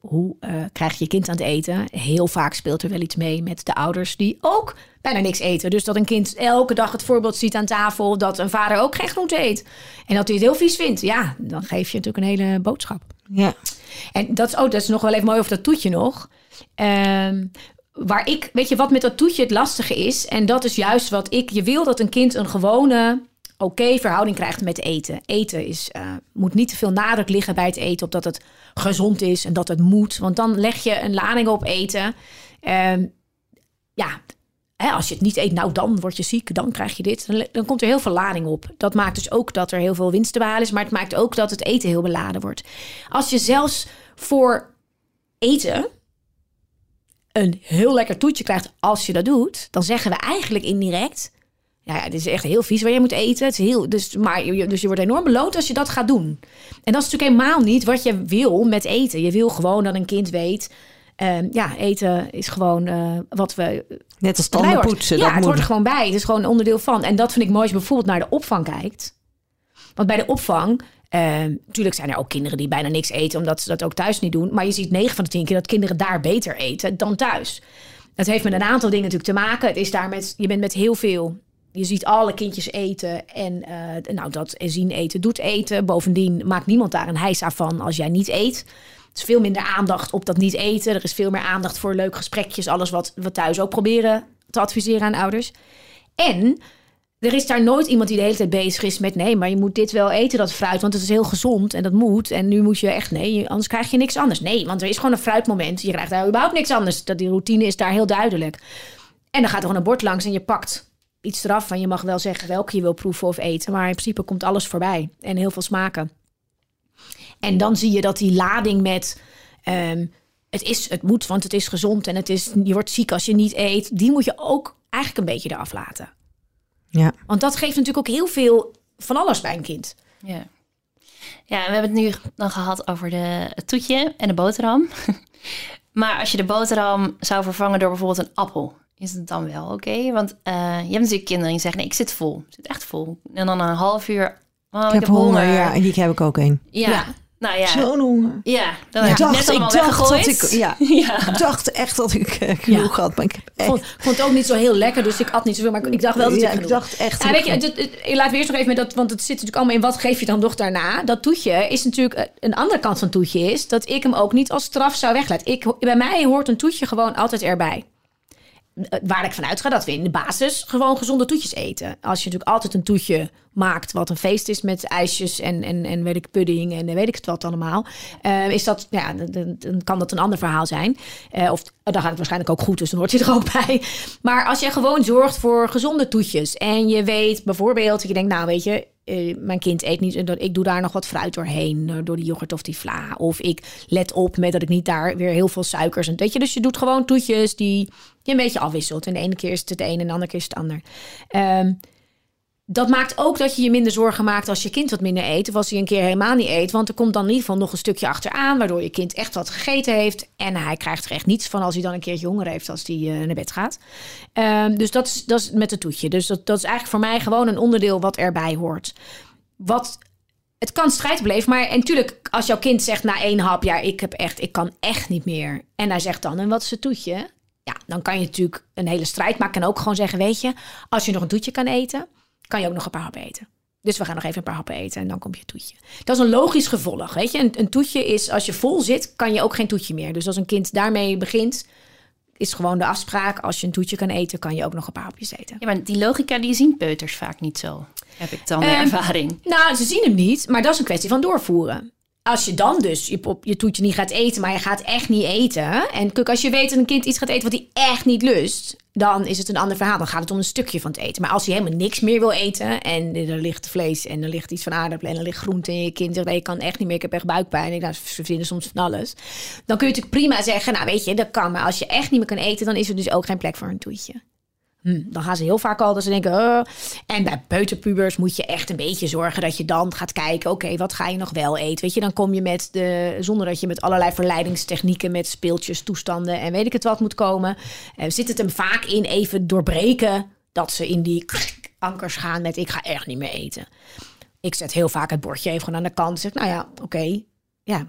hoe eh, krijg je je kind aan het eten, heel vaak speelt er wel iets mee met de ouders die ook bijna niks eten. Dus dat een kind elke dag het voorbeeld ziet aan tafel dat een vader ook geen groente eet. En dat hij het heel vies vindt. Ja, dan geef je natuurlijk een hele boodschap. Ja. En dat is, oh, dat is nog wel even mooi over dat toetje nog. Ehm, waar ik, weet je wat met dat toetje het lastige is? En dat is juist wat ik, je wil dat een kind een gewone oké verhouding krijgt met eten. Eten is, eh, moet niet te veel nadruk liggen bij het eten op dat het gezond is en dat het moet. Want dan leg je een lading op eten. Ehm, ja, hè, als je het niet eet, nou dan word je ziek, dan krijg je dit. Dan, dan komt er heel veel lading op. Dat maakt dus ook dat er heel veel winst te behalen is, maar het maakt ook dat het eten heel beladen wordt. Als je zelfs voor eten een heel lekker toetje krijgt als je dat doet, dan zeggen we eigenlijk indirect. Ja, dit is echt heel vies waar je moet eten. Het is heel, dus, maar, je- dus je wordt enorm beloond als je dat gaat doen. En dat is natuurlijk helemaal niet wat je wil met eten. Je wil gewoon dat een kind weet. ehm, ja, eten is gewoon eh, wat we. Net als tanden poetsen. Ja, dat het moet. hoort er gewoon bij. Het is gewoon een onderdeel van. En dat vind ik mooi als je bijvoorbeeld naar de opvang kijkt. Want bij de opvang, natuurlijk zijn er ook kinderen die bijna niks eten, omdat ze dat ook thuis niet doen. Maar je ziet 9 van de 10 keer dat kinderen daar beter eten dan thuis. Dat heeft met een aantal dingen natuurlijk te maken. Het is daar met, je bent met heel veel. Je ziet alle kindjes eten en eh, nou, dat zien eten doet eten. Bovendien maakt niemand daar een heisa van als jij niet eet. Het is veel minder aandacht op dat niet eten. Er is veel meer aandacht voor leuke gesprekjes. Alles wat we thuis ook proberen te adviseren aan ouders. En er is daar nooit iemand die de hele tijd bezig is met... nee, maar je moet dit wel eten, dat fruit, want het is heel gezond en dat moet. En nu moet je echt, nee, anders krijg je niks anders. Nee, want er is gewoon een fruitmoment. Je krijgt daar überhaupt niks anders. Dat die routine is daar heel duidelijk. En dan gaat er gewoon een bord langs en je pakt iets eraf. Van je mag wel zeggen welke je wil proeven of eten. Maar in principe komt alles voorbij. En heel veel smaken. En dan zie je dat die lading met... ehm, het, is, het moet, want het is gezond en het is, je wordt ziek als je niet eet. Die moet je ook eigenlijk een beetje eraf laten. Ja. Want dat geeft natuurlijk ook heel veel van alles bij een kind. Ja. Ja, we hebben het nu dan gehad over de, het toetje en de boterham. maar als je de boterham zou vervangen door bijvoorbeeld een appel, is het dan wel oké? Want eh, je hebt natuurlijk kinderen die zeggen, nee, ik zit vol. Ik zit echt vol. En dan een half uur, oh, Ik heb honger, ja. En die heb ik ook een. Ja. Ja. Nou ja, Zo'n honger. ja dan Ik heb net allemaal ik dacht dat ik... Ja, ja. ik dacht echt dat ik eh, genoeg had. Maar ik heb echt... vond, ik vond het ook niet zo heel lekker, dus ik at niet zoveel. Maar ik dacht wel dat ja, ik ik genoeg dacht echt... Ja, weet je, ik- het, laten we eerst nog even met dat, want het zit natuurlijk allemaal in wat geef je dan toch daarna. Dat toetje is natuurlijk eh, een andere kant van het toetje is dat ik hem ook niet als straf zou weglaten. Ik, bij mij hoort een toetje gewoon altijd erbij. Eh, Waar ik vanuit ga dat we in de basis gewoon gezonde toetjes eten. Als je natuurlijk altijd een toetje maakt wat een feest is met ijsjes en, en, en weet ik, pudding en weet ik het wat allemaal. eh, is dat, ja, dan- kan dat een ander verhaal zijn. Eh, of dan gaat het waarschijnlijk ook goed, dus dan hoort hij er ook bij. Maar als je gewoon zorgt voor gezonde toetjes en je weet bijvoorbeeld, je denkt, nou weet je, eh, mijn kind eet niet, en dat ik doe daar nog wat fruit doorheen, eh, door die yoghurt of die vla. Of ik let op met dat ik niet daar weer heel veel suikers en weet je, dus je doet gewoon toetjes die je een beetje afwisselt. En de ene keer is het het een en de andere keer is het het ander. Ehm, dat maakt ook dat je je minder zorgen maakt als je kind wat minder eet. Of als hij een keer helemaal niet eet. Want er komt dan in ieder geval nog een stukje achteraan. Waardoor je kind echt wat gegeten heeft. En hij krijgt er echt niets van als hij dan een keertje honger heeft. Als hij eh, naar bed gaat. Ehm, dus dat is, dat is met het toetje. Dus dat, dat is eigenlijk voor mij gewoon een onderdeel wat erbij hoort. Wat het kan strijdbeleef, maar en natuurlijk als jouw kind zegt na één hap, ja, ik heb echt, ik kan echt niet meer. En hij zegt dan, en wat is het toetje? Ja, dan kan je natuurlijk een hele strijd maken en ook gewoon zeggen, weet je, als je nog een toetje kan eten, kan je ook nog een paar happen eten. Dus we gaan nog even een paar happen eten en dan komt je toetje. Dat is een logisch gevolg, weet je. Een, een toetje is, als je vol zit, kan je ook geen toetje meer. Dus als een kind daarmee begint, is gewoon de afspraak, als je een toetje kan eten, kan je ook nog een paar hapjes eten. Ja, maar die logica die zien peuters vaak niet zo. Heb ik dan de Ehm, ervaring. Nou, ze zien hem niet, maar dat is een kwestie van doorvoeren. Als je dan dus je, je toetje niet gaat eten, maar je gaat echt niet eten. En kijk, als je weet dat een kind iets gaat eten wat hij echt niet lust, dan is het een ander verhaal. Dan gaat het om een stukje van het eten. Maar als hij helemaal niks meer wil eten en er ligt vlees en er ligt iets van aardappelen en er ligt groente en je kind zegt, nee, ik kan echt niet meer, ik heb echt buikpijn. Ik, nou, ze soms van alles. Dan kun je natuurlijk prima zeggen, nou weet je, dat kan. Maar als je echt niet meer kan eten, dan is er dus ook geen plek voor een toetje. Hm, dan gaan ze heel vaak al dat ze denken. "Oh." En bij peuterpubers moet je echt een beetje zorgen dat je dan gaat kijken. Oké, wat ga je nog wel eten? Weet je, dan kom je met de. zonder dat je met allerlei verleidingstechnieken, met speeltjes, toestanden en weet ik het wat moet komen. Eh, zit het hem vaak in even doorbreken dat ze in die ankers gaan met: ik ga echt niet meer eten. Ik zet heel vaak het bordje even gewoon aan de kant. Zeg, nou ja, oké. Ja,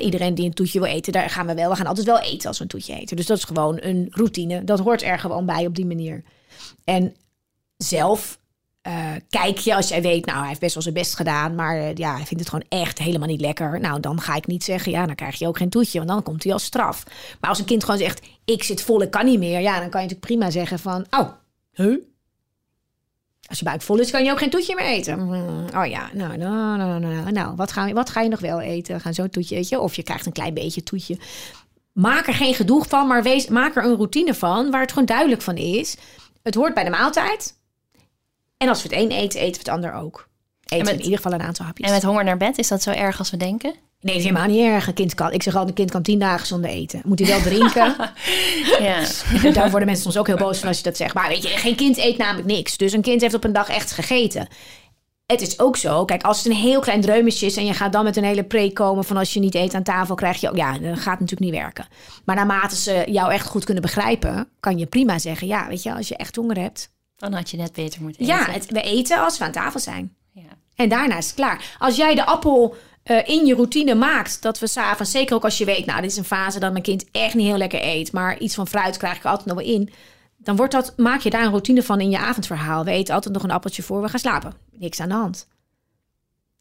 iedereen die een toetje wil eten, daar gaan we wel. We gaan altijd wel eten als we een toetje eten. Dus dat is gewoon een routine. Dat hoort er gewoon bij op die manier. En zelf eh, kijk je als jij weet, nou, hij heeft best wel zijn best gedaan, maar eh, ja, hij vindt het gewoon echt helemaal niet lekker. Nou, dan ga ik niet zeggen, ja, dan krijg je ook geen toetje, want dan komt hij als straf. Maar als een kind gewoon zegt, ik zit vol, ik kan niet meer, ja, dan kan je natuurlijk prima zeggen van, oh, huh? Als je buik vol is, kan je ook geen toetje meer eten. Mm, Oh ja, nou, nou, nou, nou, nou. Wat, ga, wat ga je nog wel eten? Gaan zo'n toetje eten. Of je krijgt een klein beetje toetje. Maak er geen gedoe van, maar maak er een routine van... waar het gewoon duidelijk van is. Het hoort bij de maaltijd. En als we het een eten, eten we het ander ook. Eten we in ieder geval een aantal hapjes. En met honger naar bed, is dat zo erg als we denken? Nee, dat is helemaal niet erg. Een kind kan, ik zeg altijd, een kind kan tien dagen zonder eten. Moet hij wel drinken. Ja. Daar worden mensen soms ook heel boos van als je dat zegt. Maar weet je, geen kind eet namelijk niks. Dus een kind heeft op een dag echt gegeten. Het is ook zo. Kijk, als het een heel klein dreumesje is en je gaat dan met een hele preek komen van als je niet eet aan tafel, krijg je ook. Ja, dan gaat natuurlijk niet werken. Maar naarmate ze jou echt goed kunnen begrijpen, kan je prima zeggen: ja, weet je, als je echt honger hebt. Dan had je net beter moeten eten. Ja, het, we eten als we aan tafel zijn. Ja. En daarna is het klaar. Als jij de appel eh, in je routine maakt, dat we s'avonds, zeker ook als je weet, nou, dit is een fase dat mijn kind echt niet heel lekker eet, maar iets van fruit krijg ik er altijd nog wel in. Dan wordt dat, maak je daar een routine van in je avondverhaal. We eten altijd nog een appeltje voor we gaan slapen. Niks aan de hand.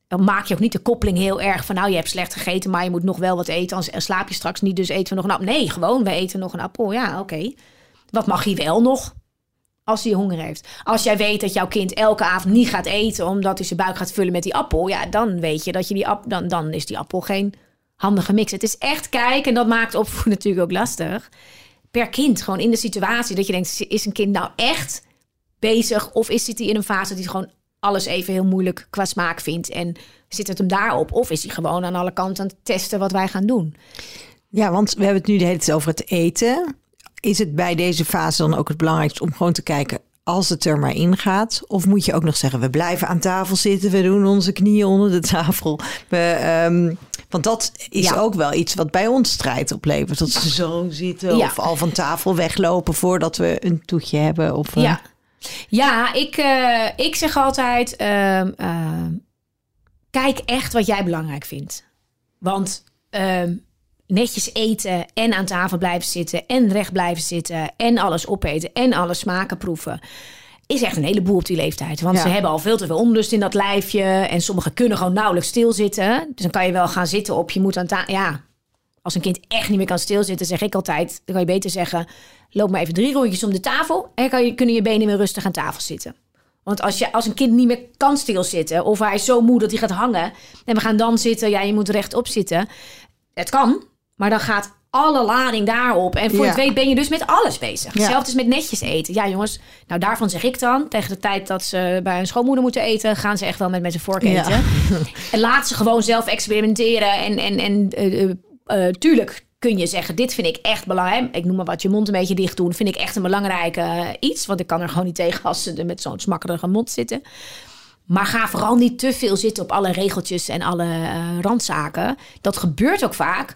Dan maak je ook niet de koppeling heel erg van, nou, je hebt slecht gegeten, maar je moet nog wel wat eten. Anders slaap je straks niet, dus eten we nog een appel. Nee, gewoon, we eten nog een appel. Ja, oké. Wat mag hij wel nog? Als hij honger heeft. Als jij weet dat jouw kind elke avond niet gaat eten omdat hij zijn buik gaat vullen met die appel, ja, dan weet je dat je die appel, dan, dan is die appel geen handige mix. Het is echt kijken en dat maakt opvoeden natuurlijk ook lastig. Per kind, gewoon in de situatie dat je denkt, is een kind nou echt bezig of is zit hij in een fase hij gewoon alles even heel moeilijk qua smaak vindt en zit het hem daarop of is hij gewoon aan alle kanten aan het testen wat wij gaan doen? Ja, want we hebben het nu de hele tijd over het eten. Is het bij deze fase dan ook het belangrijkste om gewoon te kijken als het er maar in gaat? Of moet je ook nog zeggen, we blijven aan tafel zitten, we doen onze knieën onder de tafel. We, ehm, want dat is Ja. ook wel iets wat bij ons strijd oplevert. Dat ze zo zitten Ja. of al van tafel weglopen voordat we een toetje hebben. Of, eh, Ja, ja ik, eh, ik zeg altijd: ehm, ehm, kijk echt wat jij belangrijk vindt. Want ehm, netjes eten en aan tafel blijven zitten en recht blijven zitten en alles opeten en alle smaken proeven. Is echt een heleboel op die leeftijd. Want Ja. ze hebben al veel te veel onlust in dat lijfje. En sommigen kunnen gewoon nauwelijks stilzitten. Dus dan kan je wel gaan zitten op je moet aan tafel. Ja, als een kind echt niet meer kan stilzitten, zeg ik altijd, dan kan je beter zeggen: loop maar even drie rondjes om de tafel en kan je, kunnen je benen weer rustig aan tafel zitten. Want als, je, als een kind niet meer kan stilzitten of hij is zo moe dat hij gaat hangen en we gaan dan zitten, ja, je moet rechtop zitten. Het kan, maar dan gaat alle lading daarop. En voor Ja. het weet ben je dus met alles bezig. Ja. Hetzelfde is met netjes eten. Ja, jongens, nou daarvan zeg ik dan, tegen de tijd dat ze bij hun schoonmoeder moeten eten, gaan ze echt wel met, met een vork Ja. eten. En laat ze gewoon zelf experimenteren. En, en, en eh, eh, eh, tuurlijk kun je zeggen, dit vind ik echt belangrijk. Ik noem maar wat, je mond een beetje dicht doen. Vind ik echt een belangrijk eh, iets. Want ik kan er gewoon niet tegen als ze er met zo'n smakkerige mond zitten. Maar ga vooral niet te veel zitten op alle regeltjes en alle randzaken. Dat gebeurt ook vaak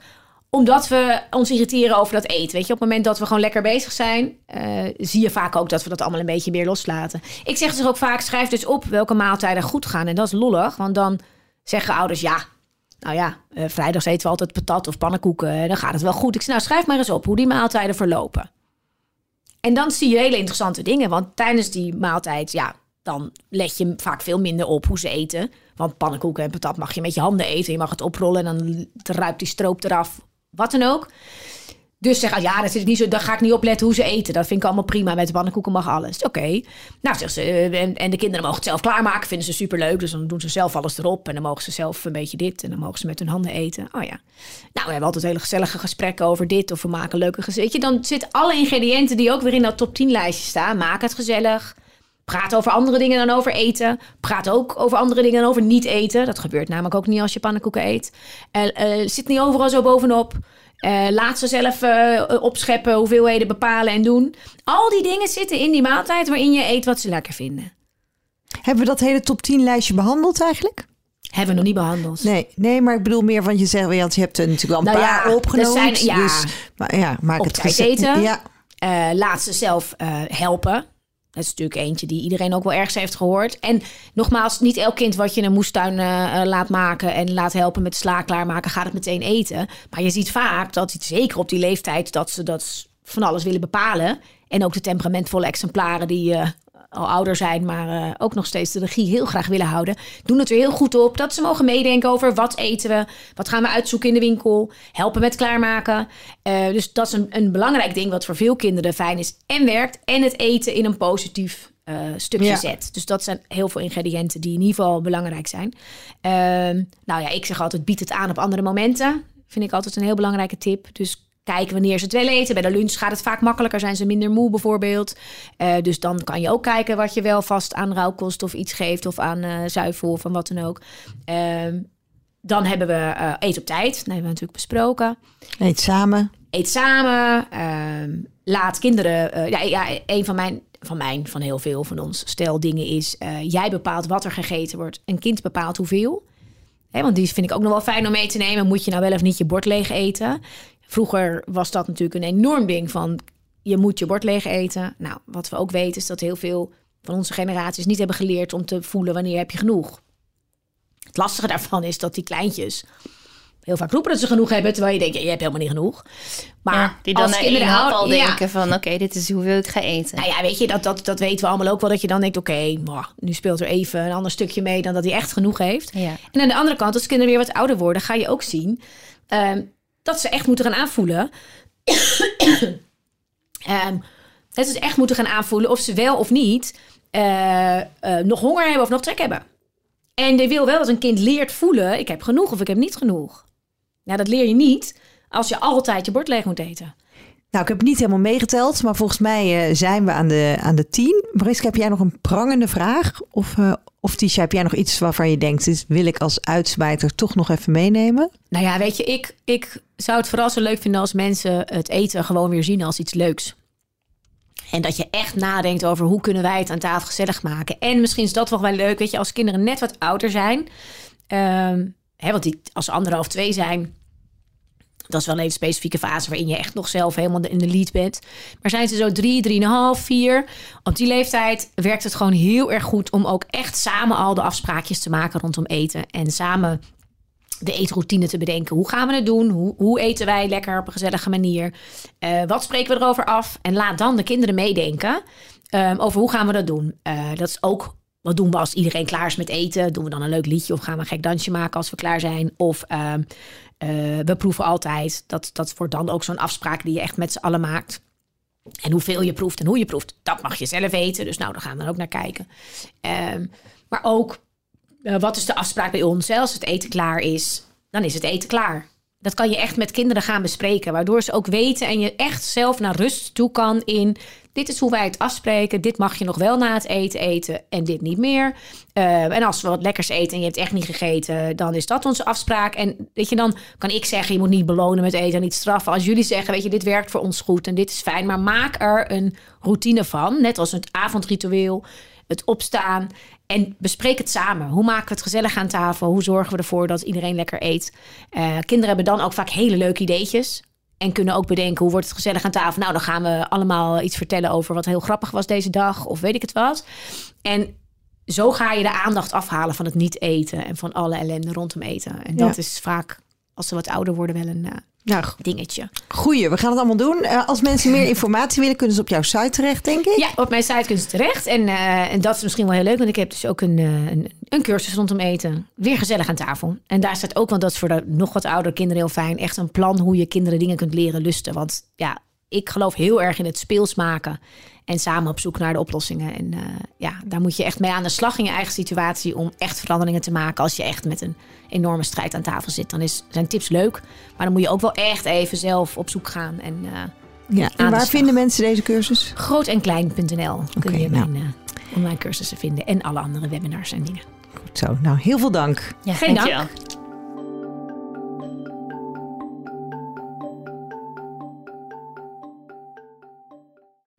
omdat we ons irriteren over dat eten. Weet je, op het moment dat we gewoon lekker bezig zijn, eh, zie je vaak ook dat we dat allemaal een beetje meer loslaten. Ik zeg dus ook vaak: schrijf dus op welke maaltijden goed gaan. En dat is lollig, want dan zeggen ouders: ja, nou ja, eh, vrijdags eten we altijd patat of pannenkoeken. En dan gaat het wel goed. Ik zeg: nou, schrijf maar eens op hoe die maaltijden verlopen. En dan zie je hele interessante dingen. Want tijdens die maaltijd, ja, dan let je vaak veel minder op hoe ze eten. Want pannenkoeken en patat mag je met je handen eten. Je mag het oprollen en dan ruikt die stroop eraf. Wat dan ook. Dus zeg, ah, ja, dat ik niet zo, daar ga ik niet op letten hoe ze eten. Dat vind ik allemaal prima. Met de pannenkoeken mag alles. Oké. Nou, zegt ze, eh, en, de kinderen mogen het zelf klaarmaken. Vinden ze superleuk. Dus dan doen ze zelf alles erop. En dan mogen ze zelf een beetje dit. En dan mogen ze met hun handen eten. Oh ja. Nou, we hebben altijd hele gezellige gesprekken over dit. Of we maken leuke gezichten. Dan zitten alle ingrediënten die ook weer in dat top 10 lijstje staan. Maak het gezellig. Praat over andere dingen dan over eten. Praat ook over andere dingen dan over niet eten. Dat gebeurt namelijk ook niet als je pannenkoeken eet. Eh, eh, zit niet overal zo bovenop. Eh, laat ze zelf eh, opscheppen, hoeveelheden bepalen en doen. Al die dingen zitten in die maaltijd waarin je eet wat ze lekker vinden. Hebben we dat hele top 10 lijstje behandeld eigenlijk? Hebben we nog niet behandeld. Nee, nee, maar ik bedoel meer, want je zegt, want je hebt er natuurlijk wel een Nou paar ja, opgenomen. zijn- ja. Dus, maar ja, maak het tijd eten. Ja, laat ze zelf helpen. Dat is natuurlijk eentje die iedereen ook wel ergens heeft gehoord. En nogmaals, niet elk kind wat je een moestuin eh, eh, laat maken en laat helpen met sla klaarmaken, gaat het meteen eten. Maar je ziet vaak dat, zeker op die leeftijd, dat ze dat van alles willen bepalen. En ook de temperamentvolle exemplaren die eh, al ouder zijn, maar eh, ook nog steeds de regie heel graag willen houden, doen het er heel goed op dat ze mogen meedenken over wat eten we, wat gaan we uitzoeken in de winkel, helpen met klaarmaken. Eh, dus dat is een, een belangrijk ding wat voor veel kinderen fijn is en werkt. En het eten in een positief eh, stukje Ja. zet. Dus dat zijn heel veel ingrediënten die in ieder geval belangrijk zijn. Ehm, nou ja, ik zeg altijd, bied het aan op andere momenten. Vind ik altijd een heel belangrijke tip. Dus kijken wanneer ze het willen eten. Bij de lunch gaat het vaak makkelijker, zijn ze minder moe bijvoorbeeld. Eh, dus dan kan je ook kijken wat je wel vast aan rauwkost of iets geeft... of aan eh zuivel of aan wat dan ook. Ehm, dan hebben we eh eet op tijd. Dat hebben we natuurlijk besproken Eet samen. eet samen. ehm, laat kinderen. ja, ja, een van mijn, van mijn, van heel veel van ons stel dingen is: jij bepaalt wat er gegeten wordt. Een kind bepaalt hoeveel. Hè, want die vind ik ook nog wel fijn om mee te nemen. Moet je nou wel of niet je bord leeg eten? Vroeger was dat natuurlijk een enorm ding van je moet je bord leeg eten. Nou, wat we ook weten is dat heel veel van onze generaties niet hebben geleerd om te voelen wanneer heb je genoeg. Het lastige daarvan is dat die kleintjes heel vaak roepen dat ze genoeg hebben, terwijl je denkt, ja, je hebt helemaal niet genoeg. Maar Ja, die dan als kinderen houden- al ja. denken van... oké, dit is hoeveel ik ga eten. Nou ja, weet je, dat, dat, dat weten we allemaal ook wel. Dat je dan denkt, oké, nu speelt er even een ander stukje mee dan dat hij echt genoeg heeft. En aan de andere kant, als kinderen weer wat ouder worden, ga je ook zien ehm, dat ze echt moeten gaan aanvoelen. Ehm, dat ze echt moeten gaan aanvoelen of ze wel of niet eh, eh, nog honger hebben of nog trek hebben. En je wil wel dat een kind leert voelen, ik heb genoeg of ik heb niet genoeg. Nou, dat leer je niet als je altijd je bord leeg moet eten. Nou, ik heb niet helemaal meegeteld, maar volgens mij eh, zijn we aan de, aan de tien. Mariska, heb jij nog een prangende vraag? Of, eh of Tisha, heb jij nog iets waarvan je denkt, wil ik als uitsmijter toch nog even meenemen? Nou ja, weet je, ik, ik zou het vooral zo leuk vinden als mensen het eten gewoon weer zien als iets leuks. En dat je echt nadenkt over hoe kunnen wij het aan tafel gezellig maken. En misschien is dat wel wel leuk, weet je, als kinderen net wat ouder zijn. Ehm, hè, want die, als ze anderhalf, twee zijn, dat is wel een hele specifieke fase waarin je echt nog zelf helemaal in de lead bent. Maar zijn ze zo drie, drieënhalf, vier, op die leeftijd werkt het gewoon heel erg goed om ook echt samen al de afspraakjes te maken rondom eten. En samen de eetroutine te bedenken. Hoe gaan we het doen? Hoe, hoe eten wij lekker op een gezellige manier? Eh, wat spreken we erover af? En laat dan de kinderen meedenken ehm, over hoe gaan we dat doen. Eh, dat is ook wat doen we als iedereen klaar is met eten? Doen we dan een leuk liedje of gaan we een gek dansje maken als we klaar zijn? Of ehm, eh, we proeven altijd. Dat, dat wordt dan ook zo'n afspraak die je echt met z'n allen maakt. En hoeveel je proeft en hoe je proeft, dat mag je zelf weten. Dus nou, daar gaan we dan ook naar kijken. Ehm, maar ook eh, wat is de afspraak bij ons? Als het eten klaar is, dan is het eten klaar. Dat kan je echt met kinderen gaan bespreken, waardoor ze ook weten en je echt zelf naar rust toe kan in. Dit is hoe wij het afspreken. Dit mag je nog wel na het eten eten en dit niet meer. Eh, en als we wat lekkers eten en je hebt echt niet gegeten, dan is dat onze afspraak. En weet je, dan kan ik zeggen: je moet niet belonen met eten en niet straffen. Als jullie zeggen: weet je, dit werkt voor ons goed en dit is fijn, maar maak er een routine van, net als het avondritueel, het opstaan. En bespreek het samen. Hoe maken we het gezellig aan tafel? Hoe zorgen we ervoor dat iedereen lekker eet? Eh, kinderen hebben dan ook vaak hele leuke ideetjes. En kunnen ook bedenken hoe wordt het gezellig aan tafel. Nou, dan gaan we allemaal iets vertellen over wat heel grappig was deze dag. Of weet ik het wat. En zo ga je de aandacht afhalen van het niet eten. En van alle ellende rondom eten. En dat Ja. is vaak, als ze wat ouder worden, wel een eh, Nou, dingetje. goeie. We gaan het allemaal doen. Eh, als mensen meer informatie willen, kunnen ze op jouw site terecht, denk ik. Ja, op mijn site kunnen ze terecht. En, eh, en dat is misschien wel heel leuk, want ik heb dus ook een, eh, een, een cursus rondom eten. Weer gezellig aan tafel. En daar staat ook, want dat is voor de nog wat oudere kinderen heel fijn, echt een plan hoe je kinderen dingen kunt leren lusten. Want ja, ik geloof heel erg in het speels maken en samen op zoek naar de oplossingen. En eh, ja, daar moet je echt mee aan de slag in je eigen situatie om echt veranderingen te maken. Als je echt met een enorme strijd aan tafel zit, dan is, zijn tips leuk. Maar dan moet je ook wel echt even zelf op zoek gaan en... eh, Ja. En waar vinden mensen deze cursus? grootenklein.nl kun je nou. mijn eh, online cursussen vinden en alle andere webinars en dingen. Goed zo. Nou, heel veel dank. Ja, Geen dank.